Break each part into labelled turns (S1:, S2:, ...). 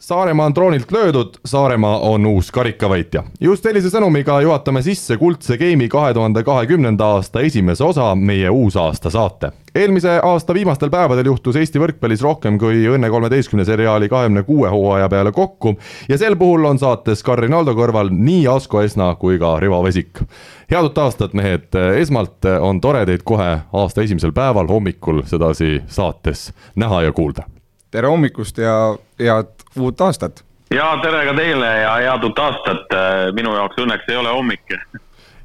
S1: Saaremaa on troonilt löödud, Saaremaa on uus karikavõitja. just sellise sõnumiga juhatame sisse kuldse game'i kahe tuhande kahekümnenda aasta esimese osa, meie uusaasta saate. eelmise aasta viimastel päevadel juhtus Eesti võrkpallis rohkem kui Õnne kolmeteistkümne seriaali kahekümne kuue hooaja peale kokku ja sel puhul on saates Karin Aldo kõrval nii Asko Esna kui ka Rivo Vesik. head uut aastat, mehed, esmalt on tore teid kohe aasta esimesel päeval hommikul sedasi saates näha ja kuulda
S2: tere hommikust ja head uut aastat!
S3: ja tere ka teile ja head uut aastat, minu jaoks õnneks ei ole hommik.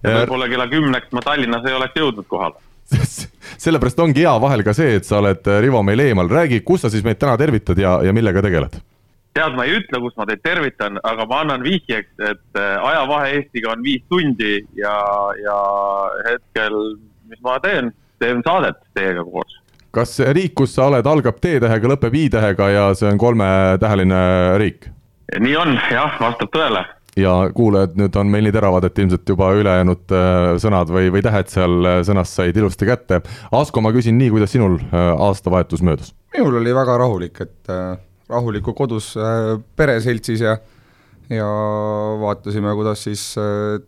S3: võib-olla kella kümneks ma Tallinnas ei oleks jõudnud kohale
S1: sellepärast ongi hea vahel ka see, et sa oled, Rivo, meil eemal, räägi, kus sa siis meid täna tervitad ja, ja millega tegeled?
S3: tead, ma ei ütle, kus ma teid tervitan, aga ma annan vihjeks, et ajavahe Eestiga on viis tundi ja, ja hetkel, mis ma teen, teen saadet teiega koos
S1: kas riik, kus sa oled, algab T-tähega, lõpeb I-tähega ja see on kolmetäheline riik?
S3: nii on, jah, vastab tõele.
S1: ja kuulajad nüüd on meil nii teravad, et ilmselt juba ülejäänud äh, sõnad või, või tähed seal äh, sõnas said ilusti kätte. Asko, ma küsin nii, kuidas sinul äh, aastavahetus möödus?
S2: minul oli väga rahulik, et rahulikku kodus pereseltsis ja ja vaatasime, kuidas siis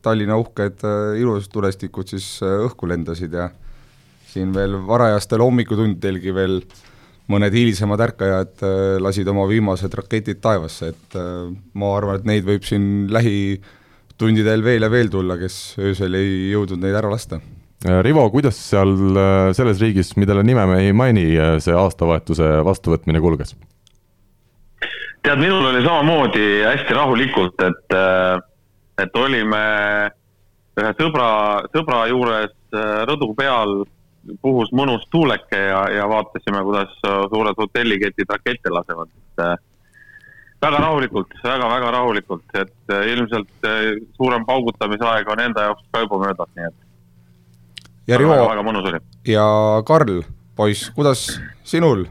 S2: Tallinna uhked äh, ilusad tulestikud siis õhku lendasid ja siin veel varajastel hommikutundidelgi veel mõned hilisemad ärkajad äh, lasid oma viimased raketid taevasse, et äh, ma arvan, et neid võib siin lähitundidel veel ja veel tulla, kes öösel ei jõudnud neid ära lasta.
S1: Äh, Rivo, kuidas seal selles riigis, millele nime me ei maini, see aastavahetuse vastuvõtmine kulges?
S3: tead, minul oli samamoodi hästi rahulikult, et, et olime ühe sõbra, sõbra juures rõdu peal puhus mõnus tuuleke ja, ja vaatasime, kuidas suured hotelliketid rakette lasevad, et äh, väga rahulikult väga,, väga-väga rahulikult, et äh, ilmselt äh, suurem paugutamisaeg on enda jaoks ka juba möödas, nii et.
S2: ja Rivo, ja Karl, poiss, kuidas sinul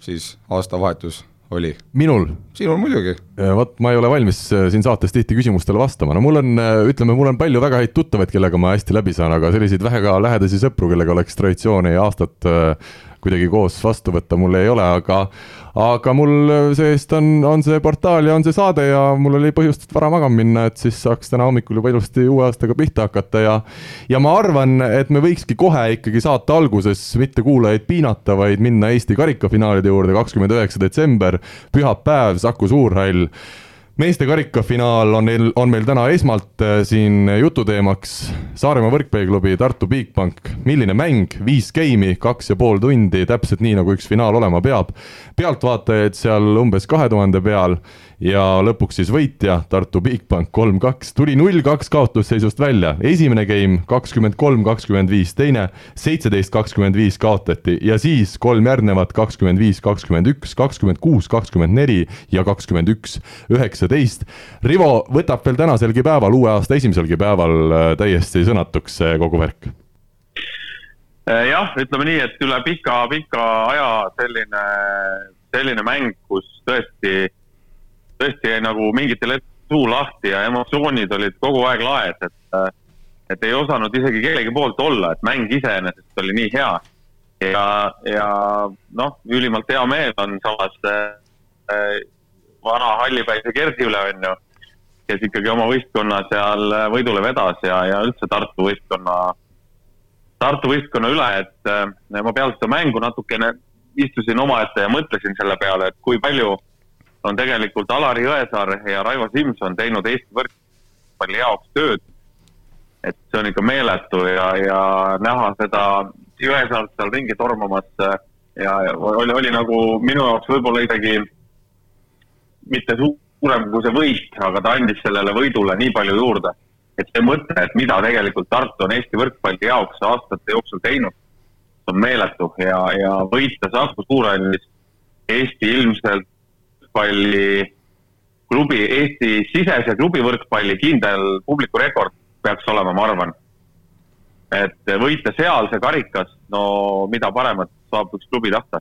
S2: siis aastavahetus oli?
S1: minul?
S2: sinul muidugi.
S1: vot ma ei ole valmis äh, siin saates tihti küsimustele vastama, no mul on, äh, ütleme, mul on palju väga häid tuttavaid, kellega ma hästi läbi saan, aga selliseid väga lähedasi sõpru, kellega oleks traditsiooni ja aastat äh, kuidagi koos vastu võtta mul ei ole, aga aga mul see-eest on, on see portaal ja on see saade ja mul oli põhjust vara magama minna, et siis saaks täna hommikul juba ilusti uue aastaga pihta hakata ja ja ma arvan, et me võikski kohe ikkagi saate alguses mitte kuulajaid piinata, vaid minna Eesti karikafinaalide juurde, kakskümmend üheksa detsember, pühapäev, Saku Suurhall meeste karikafinaal on neil, on meil täna esmalt äh, siin jututeemaks Saaremaa võrkpalliklubi Tartu Bigbank. milline mäng, viis geimi, kaks ja pool tundi, täpselt nii, nagu üks finaal olema peab. pealtvaatajaid seal umbes kahe tuhande peal ja lõpuks siis võitja, Tartu Bigbank kolm-kaks, tuli null-kaks kaotusseisust välja, esimene game kakskümmend kolm, kakskümmend viis, teine seitseteist, kakskümmend viis kaotati. Ja siis kolm järgnevat kakskümmend viis, kakskümmend üks, kakskümmend kuus, kakskümmend neli ja kakskümmend üks, üheksateist. Rivo võtab veel tänaselgi päeval, uue aasta esimeselgi päeval äh, täiesti sõnatuks see kogu värk.
S3: Äh, jah, ütleme nii, et üle pika-pika aja selline, selline mäng, kus tõesti tõesti jäi nagu mingitel hetkedel suu lahti ja emotsioonid olid kogu aeg laes, et, et ei osanud isegi kellegi poolt olla, et mäng iseenesest oli nii hea. ja, ja noh, ülimalt hea meel on samas äh, vana hallipäise Gerdi üle, on ju, kes ikkagi oma võistkonna seal võidule vedas ja, ja üldse Tartu võistkonna, Tartu võistkonna üle, et äh, ma peale seda mängu natukene istusin omaette ja mõtlesin selle peale, et kui palju on tegelikult Alari Jõesaar ja Raivo Simson teinud Eesti võrkpalli jaoks tööd. et see on ikka meeletu ja, ja näha seda Jõesaart seal ringi tormamas ja, ja oli, oli nagu minu jaoks võib-olla isegi mitte suurem kui see võit, aga ta andis sellele võidule nii palju juurde. et see mõte, et mida tegelikult Tartu on Eesti võrkpalli jaoks aastate jooksul teinud, on meeletu ja, ja võita Saku Suurhallis Eesti ilmselt võrkpalli klubi, Eesti sisese klubi võrkpalli kindel publiku rekord peaks olema, ma arvan. et võita seal see karikas, no mida paremat saab üks klubi tahta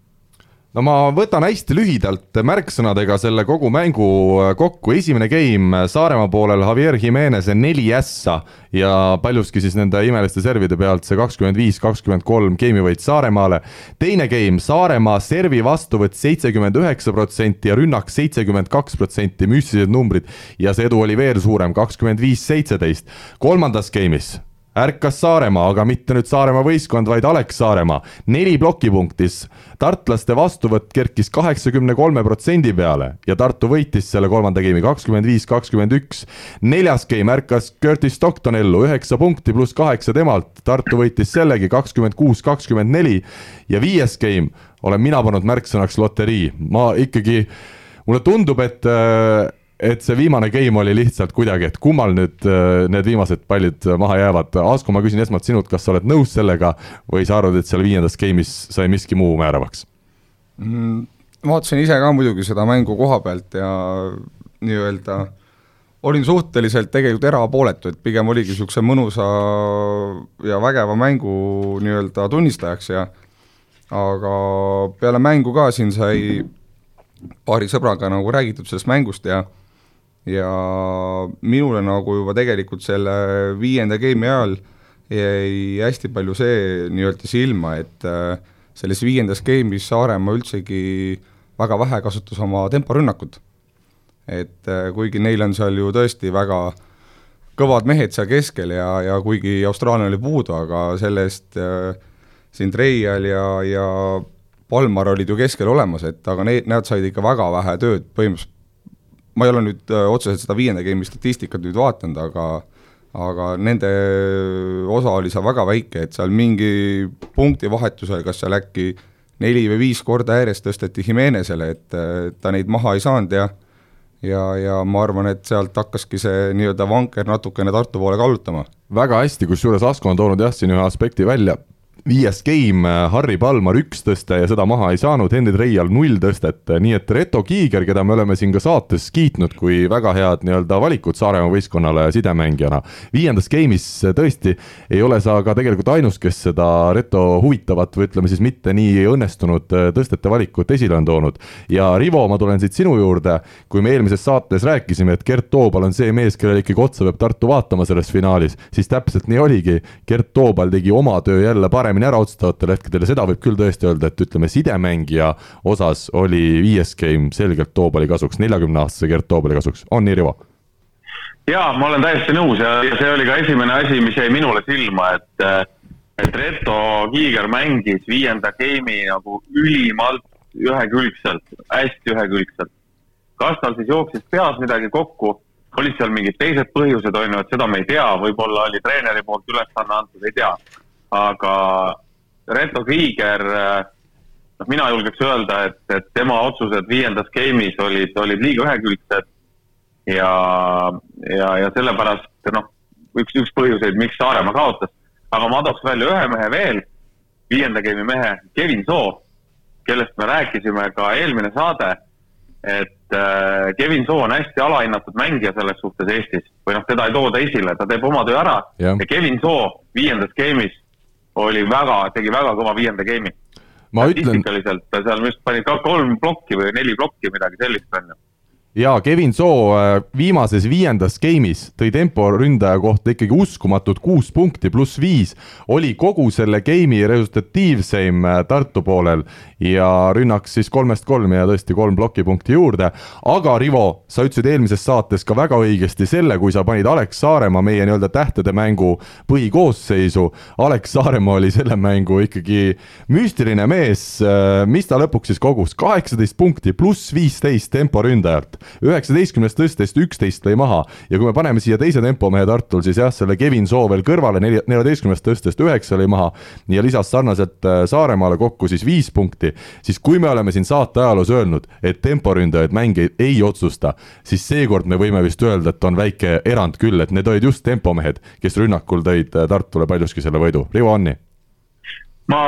S1: no ma võtan hästi lühidalt märksõnadega selle kogu mängu äh, kokku, esimene game Saaremaa poolel Javier Jimenez'e neli ässa ja paljuski siis nende imeliste servide pealt see kakskümmend viis, kakskümmend kolm game'i võit Saaremaale. teine game Saaremaa servi vastuvõtt seitsekümmend üheksa protsenti ja rünnak seitsekümmend kaks protsenti, müstilised numbrid ja see edu oli veel suurem, kakskümmend viis, seitseteist. kolmandas game'is ärkas Saaremaa, aga mitte nüüd Saaremaa võistkond, vaid Alex Saaremaa. neli plokipunktis, tartlaste vastuvõtt kerkis kaheksakümne kolme protsendi peale ja Tartu võitis selle kolmanda game'i kakskümmend viis, kakskümmend üks. neljas game ärkas Curtis Stockton ellu, üheksa punkti pluss kaheksa temalt, Tartu võitis sellegi kakskümmend kuus, kakskümmend neli ja viies game olen mina pannud märksõnaks loterii, ma ikkagi, mulle tundub, et äh, et see viimane game oli lihtsalt kuidagi, et kummal nüüd äh, need viimased pallid maha jäävad. Asko, ma küsin esmalt sinult, kas sa oled nõus sellega või sa arvad, et seal viiendas game'is sai miski muu määravaks
S2: mm,? vaatasin ise ka muidugi seda mängu koha pealt ja nii-öelda olin suhteliselt tegelikult erapooletu, et pigem oligi niisuguse mõnusa ja vägeva mängu nii-öelda tunnistajaks ja aga peale mängu ka siin sai paari sõbraga nagu räägitud sellest mängust ja ja minule nagu juba tegelikult selle viienda game'i ajal jäi hästi palju see nii-öelda silma, et äh, selles viiendas game'is Saaremaa üldsegi väga vähe kasutas oma temporünnakut. et äh, kuigi neil on seal ju tõesti väga kõvad mehed seal keskel ja, ja kuigi Austraalia oli puudu, aga selle-eest äh, siin Treial ja, ja Palmar olid ju keskel olemas, et aga need, nad said ikka väga vähe tööd põhimõtteliselt ma ei ole nüüd äh, otseselt seda viienda game'i statistikat nüüd vaadanud, aga aga nende osa oli seal väga väike, et seal mingi punkti vahetusel, kas seal äkki neli või viis korda järjest tõsteti Jimenezele, et ta neid maha ei saanud ja ja, ja ma arvan, et sealt hakkaski see nii-öelda vanker natukene Tartu poole kallutama.
S1: väga hästi, kusjuures Asko on toonud jah, siin ühe aspekti välja viies game, äh, Harri Palmar üks tõste ja seda maha ei saanud, Henri Treial null tõstet, nii et Reto Kiiger, keda me oleme siin ka saates kiitnud kui väga head nii-öelda valikut Saaremaa võistkonnale sidemängijana, viiendas game'is tõesti ei ole sa ka tegelikult ainus, kes seda Reto huvitavat või ütleme siis mitte nii õnnestunud äh, tõstete valikut esile on toonud. ja Rivo, ma tulen siit sinu juurde, kui me eelmises saates rääkisime, et Gert Toobal on see mees, kellele ikkagi otsa peab Tartu vaatama selles finaalis, siis täpselt nii oligi, Gert Toobal tegi oma töö jälle paremini paremini ära otsustavatel hetkedel ja seda võib küll tõesti öelda, et ütleme, sidemängija osas oli viies game selgelt Toobali kasuks, neljakümne aastase Gert Toobali kasuks, on nii, Rivo?
S3: jaa, ma olen täiesti nõus ja, ja see oli ka esimene asi, mis jäi minule silma, et et Reto Kiiger mängis viienda game'i nagu ülimalt ühekülgselt, hästi ühekülgselt. kas tal siis jooksis peas midagi kokku, olid seal mingid teised põhjused, on ju, et seda me ei tea, võib-olla oli treeneri poolt ülesanne antud, ei tea aga Reto Krieger, noh, mina julgeks öelda, et, et tema otsused viiendas game'is olid, olid liiga ühekülgsed. Ja, ja, ja sellepärast noh, üks, üks põhjuseid, miks Saaremaa kaotas. aga ma tooks välja ühe mehe veel, viienda game'i mehe, Kevin Soo, kellest me rääkisime ka eelmine saade, et äh, Kevin Soo on hästi alahinnatud mängija selles suhtes Eestis. Või noh, teda ei tooda esile, ta teeb oma töö ära. Ja, ja Kevin Soo viiendas game'is oli väga, tegi väga kõva viienda game'i. statistikaliselt ta seal vist pani ka kolm plokki või neli plokki, midagi sellist on ju
S1: ja Kevin Soo äh, viimases viiendas game'is tõi temporündaja kohta ikkagi uskumatud kuus punkti pluss viis, oli kogu selle game'i resultatiivseim äh, Tartu poolel ja rünnak siis kolmest kolm ja tõesti kolm plokipunkti juurde. aga Rivo, sa ütlesid eelmises saates ka väga õigesti selle, kui sa panid Alex Saaremaa meie nii-öelda tähtede mängu põhikoosseisu. Alex Saaremaa oli selle mängu ikkagi müstiline mees, äh, mis ta lõpuks siis kogus, kaheksateist punkti pluss viisteist temporündajalt üheksateistkümnest tõstest üksteist lõi maha. Ja kui me paneme siia teise tempomehe Tartul, siis jah, selle Kevin Soo veel kõrvale nelja, neljateistkümnest tõstest üheksa lõi maha ja lisas sarnaselt äh, Saaremaale kokku siis viis punkti, siis kui me oleme siin saate ajaloos öelnud, et temporündajaid mänge ei otsusta, siis seekord me võime vist öelda, et on väike erand küll, et need olid just tempomehed, kes rünnakul tõid äh, Tartule paljuski selle võidu. Rivo Anni.
S3: Ma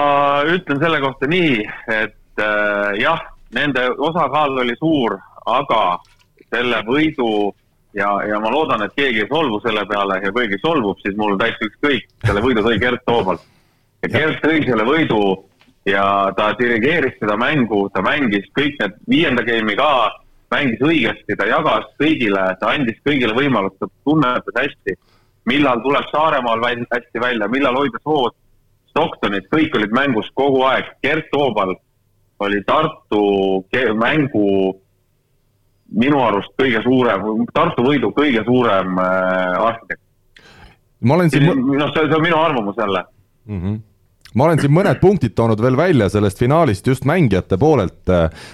S3: ütlen selle kohta nii, et äh, jah, nende osakaal oli suur, aga selle võidu ja, ja ma loodan, et keegi ei solvu selle peale ja kui keegi solvub, siis mul täitsa ükskõik, selle võidu tõi Gert Toobal. ja Gert tõi selle võidu ja ta dirigeeris seda mängu, ta mängis kõik need viienda game'i ka, mängis õigesti, ta jagas kõigile, ta andis kõigile võimalust, ta tunnetas hästi, millal tuleb Saaremaal väl, hästi välja, millal hoida sood. Stocktonit, kõik olid mängus kogu aeg, Gert Toobal oli Tartu mängu minu arust kõige suurem, Tartu võidu kõige suurem äh, arhitekt.
S1: ma olen siin
S3: noh, see see on minu arvamus jälle.
S1: mm. -hmm ma olen siin mõned punktid toonud veel välja sellest finaalist just mängijate poolelt.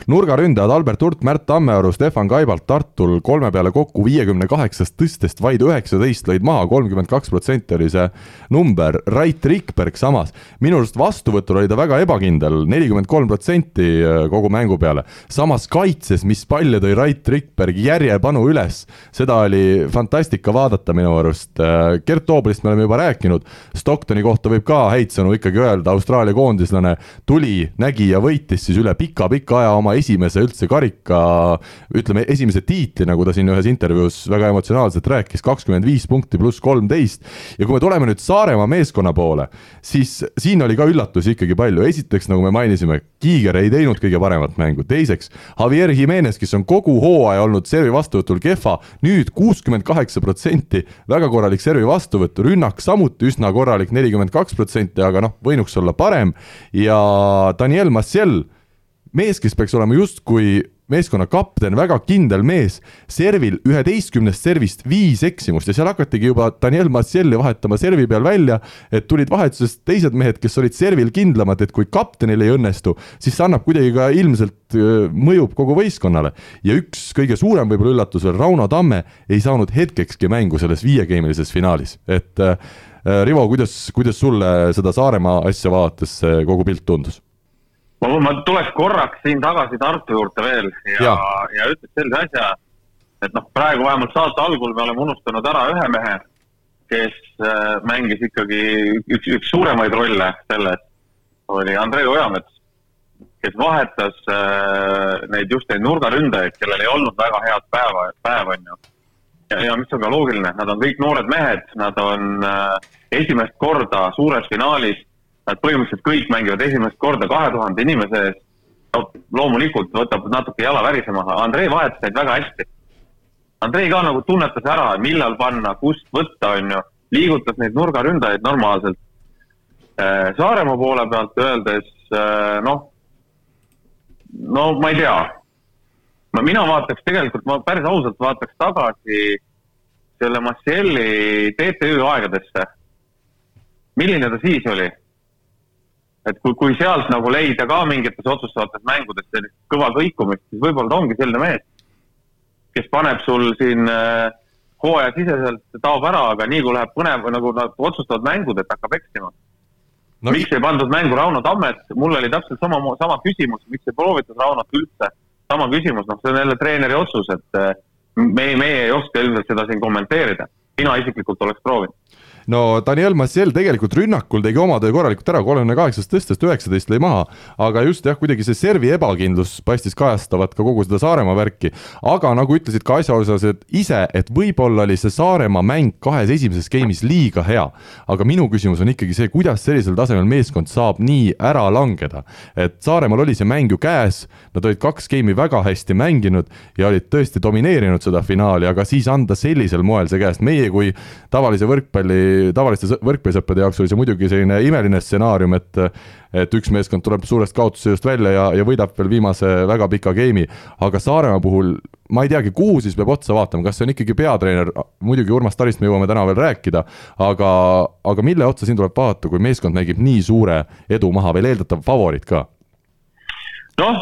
S1: nurgaründajad Albert Hurt, Märt Tammearu, Stefan Kaibalt Tartul kolme peale kokku viiekümne kaheksast tõstest vaid üheksateist lõid maha, kolmkümmend kaks protsenti oli see number. Rait Rikberg samas, minu arust vastuvõtul oli ta väga ebakindel, nelikümmend kolm protsenti kogu mängu peale. samas kaitses, mis palle tõi Rait Rikberg järjepanu üles, seda oli fantastika vaadata minu arust. Gert Tooblist me oleme juba rääkinud, Stocktoni kohta võib ka häid sõnu ikkagi öelda, Austraalia koondislane tuli, nägi ja võitis siis üle pika-pika aja oma esimese üldse karika, ütleme esimese tiitli, nagu ta siin ühes intervjuus väga emotsionaalselt rääkis, kakskümmend viis punkti pluss kolmteist. ja kui me tuleme nüüd Saaremaa meeskonna poole, siis siin oli ka üllatusi ikkagi palju, esiteks nagu me mainisime, Kiiger ei teinud kõige paremat mängu, teiseks Javier Jimenez, kes on kogu hooaja olnud servi vastuvõtul kehva, nüüd kuuskümmend kaheksa protsenti, väga korralik servi vastuvõtt, rünnak samuti üsna korralik, nelikümmend kaks protsenti, aga noh, võinuks olla parem ja Daniel Maciel, mees, kes peaks olema justkui meeskonna kapten, väga kindel mees, servil üheteistkümnest servist viis eksimust ja seal hakatigi juba Daniel Macielli vahetama servi peal välja, et tulid vahetusest teised mehed, kes olid servil kindlamad, et kui kaptenil ei õnnestu, siis see annab kuidagi ka ilmselt mõjub kogu võistkonnale. ja üks kõige suurem võib-olla üllatus veel, Rauno Tamme ei saanud hetkekski mängu selles viiegeemilises finaalis, et äh, Rivo, kuidas, kuidas sulle seda Saaremaa asja vaadates kogu pilt tundus?
S3: ma, ma tuleks korraks siin tagasi Tartu juurde veel ja, ja, ja ütleks sellise asja, et noh, praegu vähemalt saate algul me oleme unustanud ära ühe mehe, kes äh, mängis ikkagi üks, üks suuremaid rolle selles, oli Andrei Ojamets, kes vahetas äh, neid just neid nurgaründajaid, kellel ei olnud väga head päeva, päeva on ju. ja, ja mis on ka loogiline, nad on kõik noored mehed, nad on äh, esimest korda suures finaalis Nad põhimõtteliselt kõik mängivad esimest korda kahe tuhande inimese ees no,. loomulikult võtab natuke jala värisema, Andrei vahetas neid väga hästi. Andrei ka nagu tunnetas ära, millal panna, kust võtta, onju, liigutas neid nurgaründajaid normaalselt. Saaremaa poole pealt öeldes noh, no ma ei tea. Mina vaataks tegelikult, ma päris ausalt vaataks tagasi selle Massielli TTÜ aegadesse. milline ta siis oli? et kui, kui sealt nagu leida ka mingites otsustavates mängudes sellist kõva kõikumist, siis võib-olla ta ongi selline mees, kes paneb sul siin äh, hooajasiseselt, taob ära, aga nii kui läheb põnev nagu nad otsustavad mängud, et hakkab eksima
S1: no
S3: no,. miks ei pandud mängu Rauno Tammet, mul oli täpselt sama, sama küsimus, miks ei proovitud Raunot üldse, sama küsimus, noh, see on jälle treeneri otsus, et äh, me, meie ei oska ilmselt seda siin kommenteerida. mina isiklikult oleks proovinud.
S1: No Daniel Massiel tegelikult rünnakul tegi oma töö korralikult ära, kolmekümne kaheksast tõstest üheksateist lõi maha, aga just jah, kuidagi see servi ebakindlus paistis kajastavat ka kogu seda Saaremaa värki. aga nagu ütlesid ka asjaosalised ise, et võib-olla oli see Saaremaa mäng kahes esimeses game'is liiga hea. aga minu küsimus on ikkagi see, kuidas sellisel tasemel meeskond saab nii ära langeda. et Saaremaal oli see mäng ju käes, nad olid kaks game'i väga hästi mänginud ja olid tõesti domineerinud seda finaali, aga siis anda sellisel moel see käest, meie kui tavalise võrkpalli, tavaliste sõ- võrkpallisõprade jaoks oli see muidugi selline imeline stsenaarium, et et üks meeskond tuleb suurest kaotusseisust välja ja, ja võidab veel viimase väga pika game'i, aga Saaremaa puhul ma ei teagi, kuhu siis peab otsa vaatama, kas see on ikkagi peatreener, muidugi Urmas Tarist me jõuame täna veel rääkida, aga, aga mille otsa siin tuleb vaadata, kui meeskond mängib nii suure edu maha, veel eeldatav favoriit ka?
S3: noh,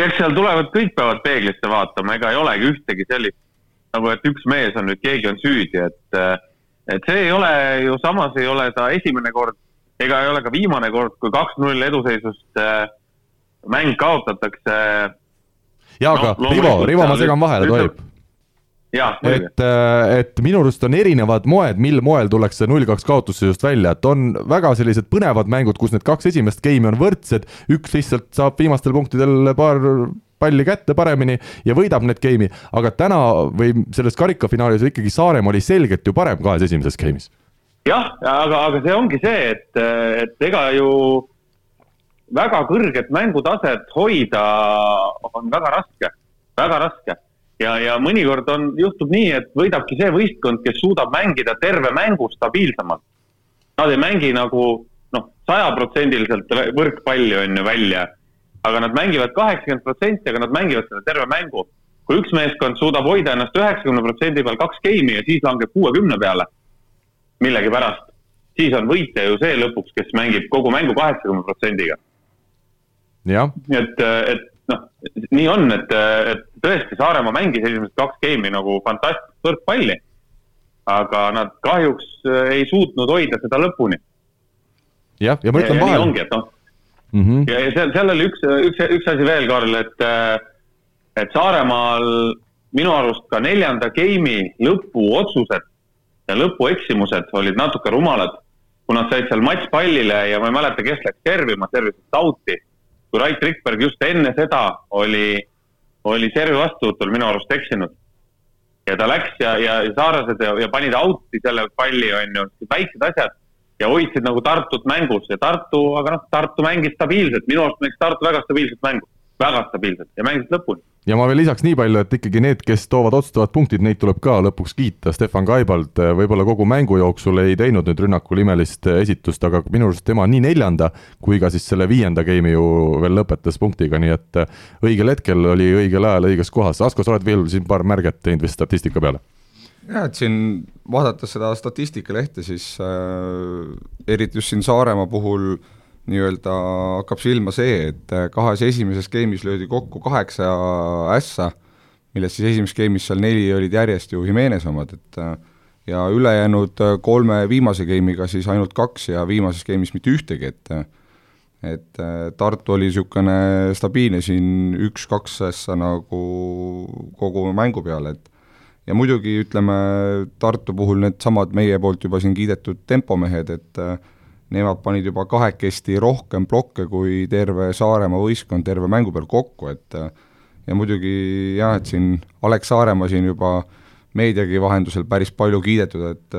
S3: eks seal tulevad, kõik peavad peeglisse vaatama, ega ei olegi ühtegi sellist nagu, et üks mees on nüüd, keegi on süüdi, et et see ei ole ju samas ei ole ta esimene kord ega ei ole ka viimane kord, kui kaks-null eduseisust äh, mäng kaotatakse.
S1: jaa, aga
S3: No,
S1: Rivo, Rivo, ma segan vahele, tohib?
S3: muidugi.
S1: et, et minu arust on erinevad moed, mil moel tullakse null kaks kaotusseisust välja, et on väga sellised põnevad mängud, kus need kaks esimest game'i on võrdsed, üks lihtsalt saab viimastel punktidel paar palli kätte paremini ja võidab need game'i, aga täna või selles karikafinaalis ikkagi Saaremaa oli selgelt ju parem kahes esimeses game'is.
S3: jah, aga, aga see ongi see, et, et ega ju väga kõrget mängutaset hoida on väga raske, väga raske. ja, ja mõnikord on, juhtub nii, et võidabki see võistkond, kes suudab mängida terve mängu stabiilsemalt. Nad ei mängi nagu noh, sajaprotsendiliselt võrkpalli on ju välja, aga nad mängivad kaheksakümmend protsenti, aga nad mängivad selle terve mängu. kui üks meeskond suudab hoida ennast üheksakümne protsendi peal kaks geimi ja siis langeb kuuekümne peale millegipärast, siis on võitja ju see lõpuks, kes mängib kogu mängu kaheksakümne protsendiga. et, et noh, nii on, et, et tõesti Saaremaa mängis esimesed kaks geimi nagu fantastilist võrkpalli. aga nad kahjuks ei suutnud hoida seda lõpuni.
S1: jah, ja ma ütlen vahele.
S3: noh mm -hmm. ja, ja seal, seal oli üks, üks, üks asi veel, Karl, et, et Saaremaal minu arust ka neljanda game'i lõpuotsused ja lõpueksimused olid natuke rumalad, kui nad said seal matšpallile ja ma ei mäleta, kes läks servima, servisid Tauti. kui Rait Rikberg just enne seda oli, oli servi vastuvõtul minu arust eksinud. ja ta läks ja, ja, ja saarlased ja, ja panid out'i selle palli, on ju, väiksed asjad ja hoidsid nagu Tartut mängus ja Tartu, aga noh, Tartu mängis stabiilselt, minu arust mängis Tartu väga stabiilset mängu, väga stabiilselt. Ja mängis lõpuni.
S1: Ja ma veel lisaks nii palju, et ikkagi need, kes toovad otsustavad punktid, neid tuleb ka lõpuks kiita, Stefan Kaibald eh, võib-olla kogu mängu jooksul ei teinud nüüd rünnakul imelist eh, esitust, aga minu arust tema nii neljanda kui ka siis selle viienda game'i ju veel lõpetas punktiga, nii et eh, õigel hetkel oli õigel ajal õiges kohas. Asko, sa oled veel siin paar märget teinud vist statistika peale?
S2: Jah, et siin vaadates seda statistikalehte, siis äh, eriti just siin Saaremaa puhul äh, nii-öelda hakkab silma see, et äh, kahes esimeses game'is löödi kokku kaheksa ässa, millest siis esimeses game'is seal neli olid järjest ju Jimenez omad, et äh, ja ülejäänud äh, kolme viimase game'iga siis ainult kaks ja viimases game'is mitte ühtegi, et et Tartu oli niisugune stabiilne siin üks-kaks ässa nagu kogu mängu peale, et ja muidugi ütleme, Tartu puhul needsamad meie poolt juba siin kiidetud tempomehed, et äh, nemad panid juba kahekesti rohkem plokke kui terve Saaremaa võistkond terve mängu peal kokku, et ja muidugi jah, et siin Alex Saaremaa siin juba meediagi vahendusel päris palju kiidetud, et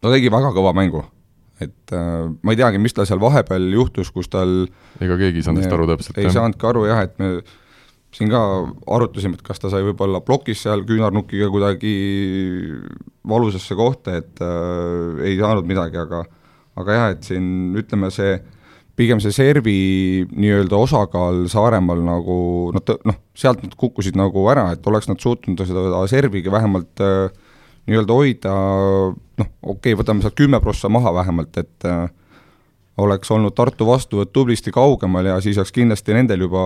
S2: ta tegi väga kõva mängu. et ma ei teagi, mis tal seal vahepeal juhtus, kus tal
S1: ega keegi ei saanud vist aru täpselt.
S2: ei saanudki aru jah, et me siin ka arutasime, et kas ta sai võib-olla plokis seal küünarnukiga kuidagi valusasse kohta, et äh, ei saanud midagi, aga aga jah, et siin ütleme, see pigem see servi nii-öelda osakaal Saaremaal nagu noh, noh, sealt nad kukkusid nagu ära, et oleks nad suutnud seda serviga vähemalt äh, nii-öelda hoida, noh, okei okay,, võtame sealt kümme prossa maha vähemalt, et äh, oleks olnud Tartu vastuvõtt tublisti kaugemal ja siis oleks kindlasti nendel juba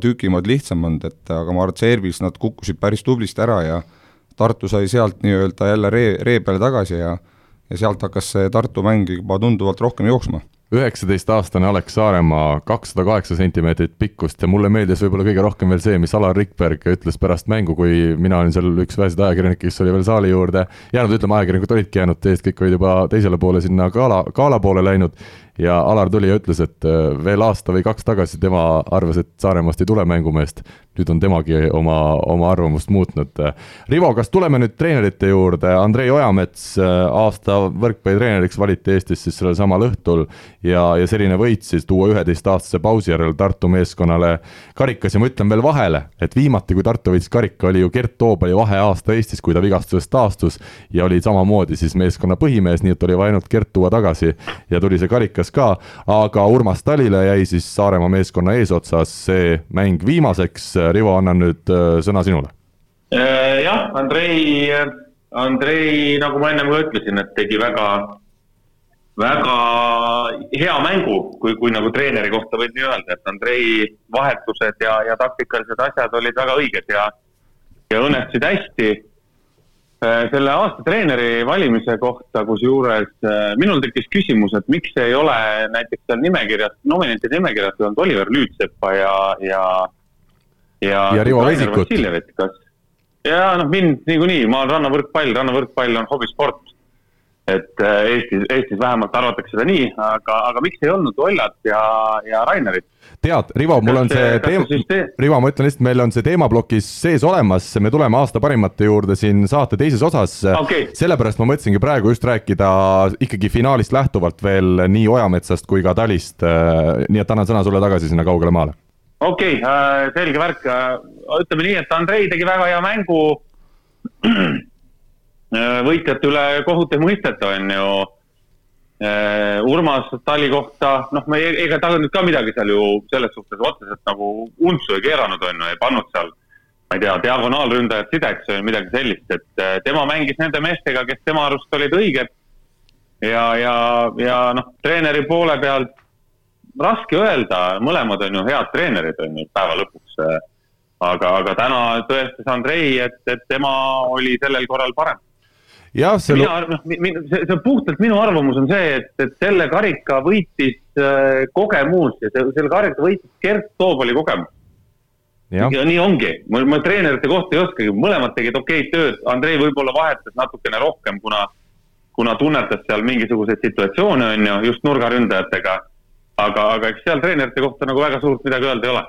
S2: tükimad lihtsam olnud, et aga ma arvan, et servis nad kukkusid päris tublisti ära ja Tartu sai sealt nii-öelda jälle ree, ree peale tagasi ja ja sealt hakkas see Tartu mäng juba tunduvalt rohkem jooksma.
S1: üheksateistaastane Alex Saaremaa, kakssada kaheksa sentimeetrit pikkust ja mulle meeldis võib-olla kõige rohkem veel see, mis Alar Rikberg ütles pärast mängu, kui mina olin seal üks väheseid ajakirjanikke, kes oli veel saali juurde jäänud, ütleme, ajakirjanikud olidki jäänud teist, kõik olid juba teisele poole sinna gala, gala poole läinud ja Alar tuli ja ütles, et äh, veel aasta või kaks tagasi tema arvas, et Saaremaast ei tule mängumeest. nüüd on temagi oma, oma arvamust muutnud. Rivo, kas tuleme nüüd treenerite juurde, Andrei Ojamets äh, aasta võrkpallitreeneriks valiti Eestis siis sellel samal õhtul ja, ja selline võit siis tuua üheteistaastase pausi järel Tartu meeskonnale karikas ja ma ütlen veel vahele, et viimati, kui Tartu võitis karika, oli ju Gert Toobali vaheaasta Eestis, kui ta vigastusest taastus ja oli samamoodi siis meeskonna põhimees, nii et oli vaja ainult Gert tuua tagasi ja tuli see karikas Ameerikas ka, aga Urmas Talile jäi siis Saaremaa meeskonna eesotsas see mäng viimaseks. Rivo, annan nüüd äh, sõna sinule.
S3: Äh, jah, Andrei, Andrei, nagu ma ennem ka ütlesin, et tegi väga, väga hea mängu, kui, kui nagu treeneri kohta võib nii öelda, et Andrei vahetused ja, ja taktikalised asjad olid väga õiged ja, ja õnnestusid hästi selle aasta treeneri valimise kohta, kusjuures äh, minul tekkis küsimus, et miks ei ole näiteks seal nimekirjas, nominentide nimekirjas olnud Oliver Lüütsepa ja, ja
S1: ja, ja Rivo Vesikut.
S3: kas, ja noh, mind niikuinii, ma olen rannavõrkpall, rannavõrkpall on hobisport. Et äh, Eestis, Eestis vähemalt arvatakse seda nii, aga, aga miks ei olnud Ollat ja, ja Rainerit?
S1: tead, Rivo, mul on see teema, Rivo, ma ütlen lihtsalt, meil on see teemaplokis sees olemas, me tuleme aasta parimate juurde siin saate teises osas
S3: okay..
S1: sellepärast ma mõtlesingi praegu just rääkida ikkagi finaalist lähtuvalt veel nii Ojametsast kui ka Talist. nii et annan sõna sulle tagasi sinna kaugele maale.
S3: okei okay, äh,, selge värk äh,. ütleme nii, et Andrei tegi väga hea mängu Äh, võitjate üle kohut ei mõisteta, on ju. Äh, Urmas Tali kohta, noh, me ega ta nüüd ka midagi seal ju selles suhtes otseselt nagu untsu ei keeranud, on ju, ei pannud seal, ma ei tea, diagonaalründajat sideks või midagi sellist, et äh, tema mängis nende meestega, kes tema arust olid õiged. ja, ja, ja noh, treeneri poole pealt raske öelda, mõlemad on ju head treenerid, on ju, päeva lõpuks. aga, aga täna tõestas Andrei, et, et tema oli sellel korral parem
S1: jah, see
S3: mina, noh, see, see puhtalt minu arvamus on see, et, et selle karika võitis äh, kogemus ja see, selle karika võitis Gert Toobali kogemus. ja nii ongi, ma, ma treenerite kohta ei oskagi, mõlemad tegid okeid tööd, Andrei võib-olla vahetas natukene rohkem, kuna, kuna tunnetas seal mingisuguseid situatsioone, on ju, just nurgaründajatega. aga, aga eks seal treenerite kohta nagu väga suurt midagi öelda ei ole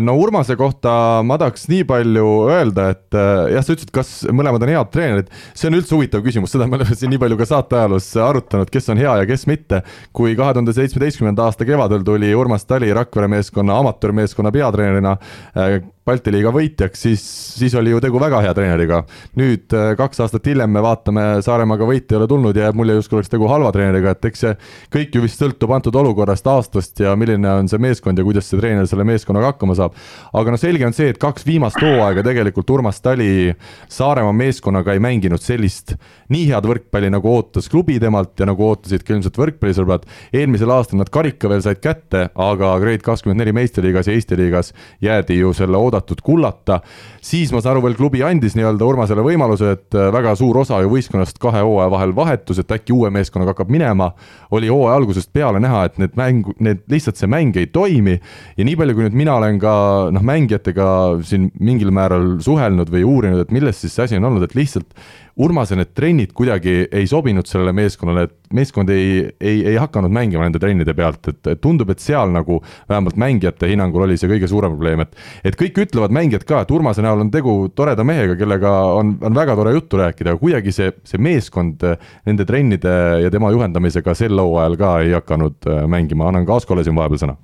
S1: no Urmase kohta ma tahaks nii palju öelda, et äh, jah, sa ütlesid, kas mõlemad on head treenerid, see on üldse huvitav küsimus, seda me oleme siin nii palju ka saate ajaloos arutanud, kes on hea ja kes mitte. kui kahe tuhande seitsmeteistkümnenda aasta kevadel tuli Urmas Tali Rakvere meeskonna amatöörmeeskonna peatreenerina äh, Balti liiga võitjaks, siis, siis oli ju tegu väga hea treeneriga. nüüd äh, kaks aastat hiljem me vaatame, Saaremaaga võite ei ole tulnud ja jääb mulje, justkui oleks tegu halva treeneriga, et eks see kõik ju vist sõltub antud olukorrast, aastast ja milline on see meeskond ja kuidas see treener selle meeskonnaga hakkama saab. aga noh, selge on see, et kaks viimast hooaega tegelikult Urmas Tali Saaremaa meeskonnaga ei mänginud sellist nii head võrkpalli, nagu ootas klubi temalt ja nagu ootasid ka ilmselt võrkpallisõbrad. eelmisel aastal nad karika veel said kätte, aga Grade kakskümmend neli meistriliigas ja Eesti liigas jäädi ju selle oodatud oodatud kullata. siis ma saan aru, veel klubi andis nii-öelda Urmasele võimaluse, et äh, väga suur osa ju võistkonnast kahe hooaja vahel vahetus, et äkki uue meeskonnaga hakkab minema. oli hooaja algusest peale näha, et need mängu, need lihtsalt see mäng ei toimi. ja nii palju, kui nüüd mina olen ka noh, mängijatega siin mingil määral suhelnud või uurinud, et milles siis see asi on olnud, et lihtsalt Urmase need trennid kuidagi ei sobinud sellele meeskonnale, et meeskond ei, ei, ei hakanud mängima nende trennide pealt, et, tundub, et seal nagu vähemalt mängijate hinnangul oli see kõige suurem probleem, et et kõik ütlevad, mängijad ka, et Urmase näol on tegu toreda mehega, kellega on, on väga tore juttu rääkida, aga kuidagi see, see meeskond nende trennide ja tema juhendamisega sel hooajal ka ei hakanud äh, mängima, annan ka Askole siin vahepeal sõna.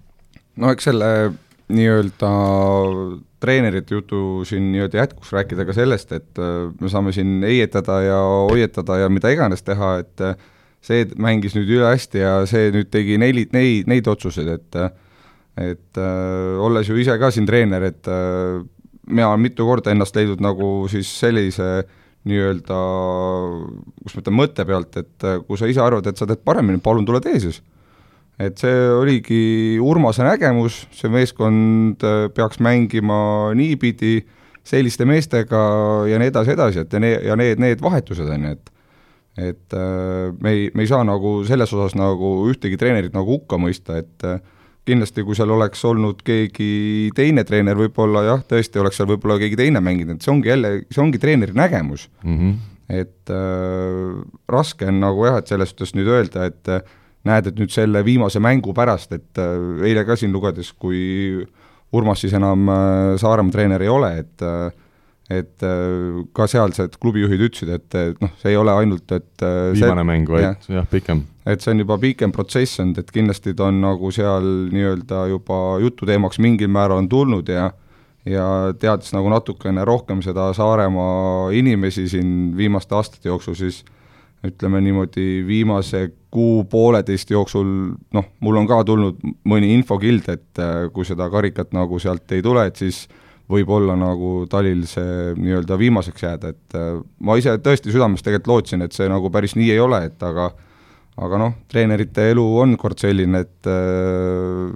S2: no eks selle nii-öelda treenerite jutu siin nii-öelda jätkuks rääkida ka sellest, et äh, me saame siin heietada ja hoiatada ja mida iganes teha, et äh, see mängis nüüd üle hästi ja see nüüd tegi neli, neid, neid otsuseid, et et äh, olles ju ise ka siin treener, et mina olen mitu korda ennast leidnud nagu siis sellise nii-öelda, kus ma ütlen, mõtte pealt, et kui sa ise arvad, et sa teed paremini, palun tule tee siis et see oligi Urmase nägemus, see meeskond äh, peaks mängima niipidi, selliste meestega ja nii edasi, edasi, et ja need, ja need, need vahetused, on ju, et et äh, me ei, me ei saa nagu selles osas nagu ühtegi treenerit nagu hukka mõista, et äh, kindlasti kui seal oleks olnud keegi teine treener, võib-olla jah, tõesti oleks seal võib-olla keegi teine mänginud, et see ongi jälle, see ongi treeneri nägemus mm. -hmm. et äh, raske on nagu jah, et selles suhtes nüüd öelda, et äh, näed, et nüüd selle viimase mängu pärast, et äh, eile ka siin lugedes, kui Urmas siis enam äh, Saaremaa treener ei ole, et äh, et ka sealsed klubijuhid ütlesid, et, et noh, see ei ole ainult, et
S1: viimane see, mäng, vaid jah, jah, pikem.
S2: et see on juba pikem protsess olnud, et kindlasti ta on nagu seal nii-öelda juba jututeemaks mingil määral on tulnud ja ja teades nagu natukene rohkem seda Saaremaa inimesi siin viimaste aastate jooksul, siis ütleme niimoodi, viimase kuu-pooleteist jooksul noh, mul on ka tulnud mõni infokild, et äh, kui seda karikat nagu sealt ei tule, et siis võib olla nagu talil see nii-öelda viimaseks jääda, et äh, ma ise tõesti südames tegelikult lootsin, et see nagu päris nii ei ole, et aga aga noh, treenerite elu on kord selline, et äh,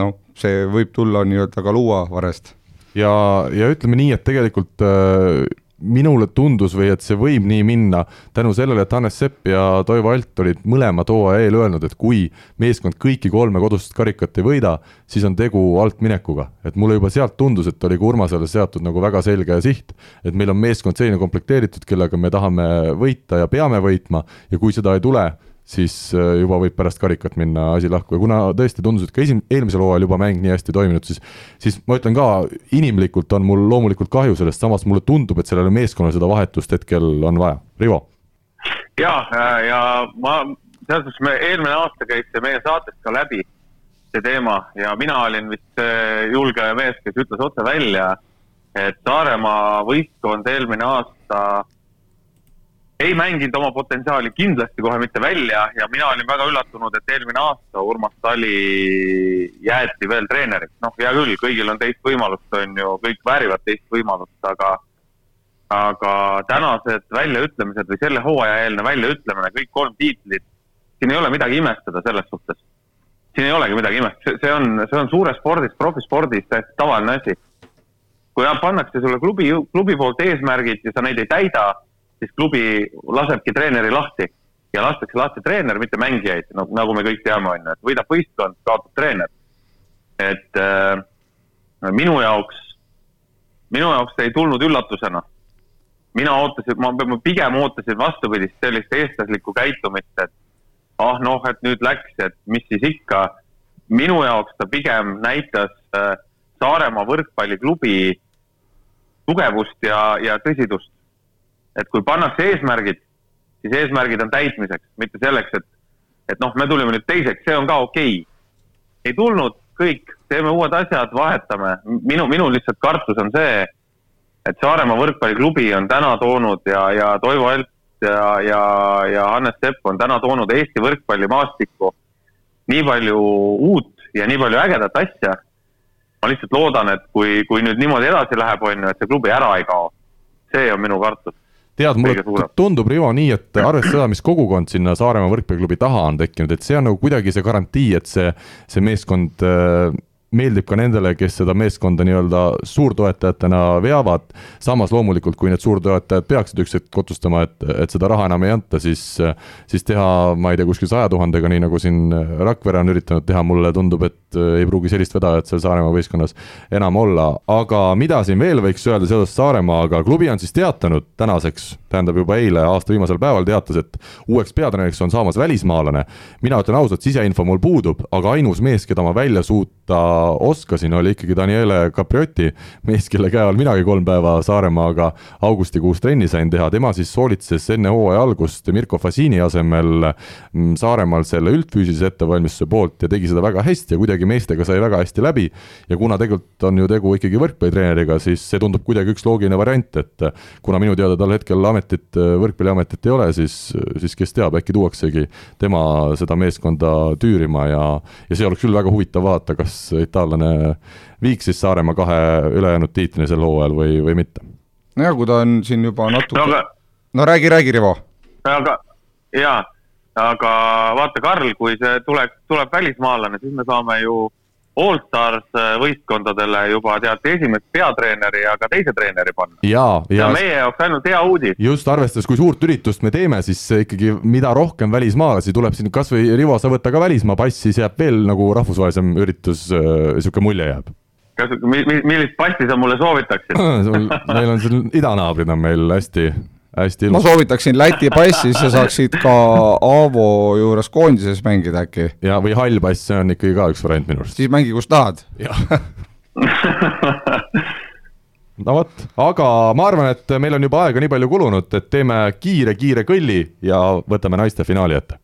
S2: noh, see võib tulla nii-öelda ka luuavarest
S1: ja, ja ütleme nii, et tegelikult äh, minule tundus või et see võib nii minna tänu sellele, et Hannes Sepp ja Toivo Alt olid mõlemad hooaja eel öelnud, et kui meeskond kõiki kolme kodust karikat ei võida, siis on tegu altminekuga. et mulle juba sealt tundus, et oli ka Urmasele seatud nagu väga selge siht, et meil on meeskond selline komplekteeritud, kellega me tahame võita ja peame võitma ja kui seda ei tule, siis äh, juba võib pärast karikat minna asi lahku ja kuna tõesti tundus, et ka esim-, eelmisel hooajal juba mäng nii hästi toiminud, siis siis ma ütlen ka, inimlikult on mul loomulikult kahju sellest, samas mulle tundub, et sellele meeskonnale seda vahetust hetkel on vaja. Rivo?
S3: ja, ja ma, selles suhtes me eelmine aasta käis see meie saatest ka läbi, see teema, ja mina olin vist julge mees, kes ütles otse välja, et Saaremaa võistkond eelmine aasta ei mänginud oma potentsiaali kindlasti kohe mitte välja ja mina olin väga üllatunud, et eelmine aasta Urmas Tali jäeti veel treeneriks. noh, hea küll, kõigil on teist võimalust, on ju, kõik väärivad teist võimalust, aga aga tänased väljaütlemised või selle hooaja eelne väljaütlemine, kõik kolm tiitlit, siin ei ole midagi imestada selles suhtes. siin ei olegi midagi imestada, see on, see on suures spordis, profispordis täiesti tavaline asi. kui pannakse sulle klubi, klubi poolt eesmärgid ja sa neid ei täida siis klubi lasebki treeneri lahti ja lastakse lahti treener, mitte mängijaid, nagu, nagu me kõik teame, on ju, et võidab võistkond, kaotab treener. et äh, minu jaoks, minu jaoks ei tulnud üllatusena. mina ootasin, ma pigem ootasin vastupidist, sellist eestlaslikku käitumist, et ah noh, et nüüd läks, et mis siis ikka. minu jaoks ta pigem näitas äh, Saaremaa võrkpalliklubi tugevust ja, ja tõsidust et kui pannakse eesmärgid, siis eesmärgid on täitmiseks, mitte selleks, et, et noh, me tulime nüüd teiseks, see on ka okei okay.. ei tulnud, kõik, teeme uued asjad, vahetame. minu, minu lihtsalt kartus on see, et Saaremaa võrkpalliklubi on täna toonud ja, ja Toivo Elp ja, ja, ja Hannes Sepp on täna toonud Eesti võrkpallimaastikku nii palju uut ja nii palju ägedat asja. ma lihtsalt loodan, et kui, kui nüüd niimoodi edasi läheb, on ju, et see klubi ära ei kao. see on minu kartus
S1: tead, mulle tundub, Rivo, nii, et arvestades seda, mis kogukond sinna Saaremaa võrkpalliklubi taha on tekkinud, et see on nagu kuidagi see garantii, et see, see meeskond äh, meeldib ka nendele, kes seda meeskonda nii-öelda suurtoetajatena veavad. samas loomulikult, kui need suurtoetajad peaksid üks hetk otsustama, et, et seda raha enam ei anta, siis, siis teha, ma ei tea, kuskil saja tuhandega, nii nagu siin Rakvere on üritanud teha, mulle tundub, et ei pruugi sellist vedajat seal Saaremaa võistkonnas enam olla. aga mida siin veel võiks öelda seoses Saaremaaga, klubi on siis teatanud tänaseks, tähendab juba eile, aasta viimasel päeval teatas, et uueks peatreeneriks on saamas välismaalane. mina ütlen ausalt, siseinfo mul puudub, aga ainus mees, keda ma välja suuta oskasin, oli ikkagi Daniele Capriotti, mees, kelle käe all minagi kolm päeva Saaremaaga augustikuus trenni sain teha, tema siis hoolitses enne hooaja algust Mirko Fasini asemel mm, Saaremaal selle üldfüüsilise ettevalmistuse poolt ja tegi seda väga hästi ja kuidagi meestega sai väga hästi läbi. ja kuna tegelikult on ju tegu ikkagi võrkpallitreeneriga, siis see tundub kuidagi üks loogiline variant, et kuna minu teada tal hetkel ametit, võrkpalliametit ei ole, siis, siis kes teab, äkki tuuaksegi tema seda meeskonda tüürima ja, ja see oleks küll väga huvitav vaadata, kas itaallane viiks siis Saaremaa kahe ülejäänud tiitlini sel hooajal või, või mitte?
S2: nojah, kui ta on siin juba natuke no, aga... no räägi, räägi, Rivo.
S3: aga jaa, aga vaata, Karl, kui see tuleks, tuleb välismaalane, siis me saame ju Allstars äh, võistkondadele juba tead esimest peatreeneri ja ka teise treeneri panna.
S1: ja, ja
S3: meie jaoks ainult hea uudis.
S1: just arvestades, kui suurt üritust me teeme, siis ikkagi mida rohkem välismaalasi tuleb siin, kasvõi Rivo, sa võta ka välismaa pass, siis jääb veel nagu rahvusvahelisem üritus äh,, sihuke mulje jääb.
S3: kas, millist passi sa mulle soovitaksid
S1: meil on siin idanaabrid on meil hästi hästi ilus.
S2: ma soovitaksin Läti passi, sa saaksid ka Aavo juures koondises mängida äkki.
S1: ja, või hall pass, see on ikkagi ka üks variant minu arust.
S2: siis mängi, kus tahad.
S1: no vot, aga ma arvan, et meil on juba aega nii palju kulunud, et teeme kiire-kiire kõlli ja võtame naiste finaali ette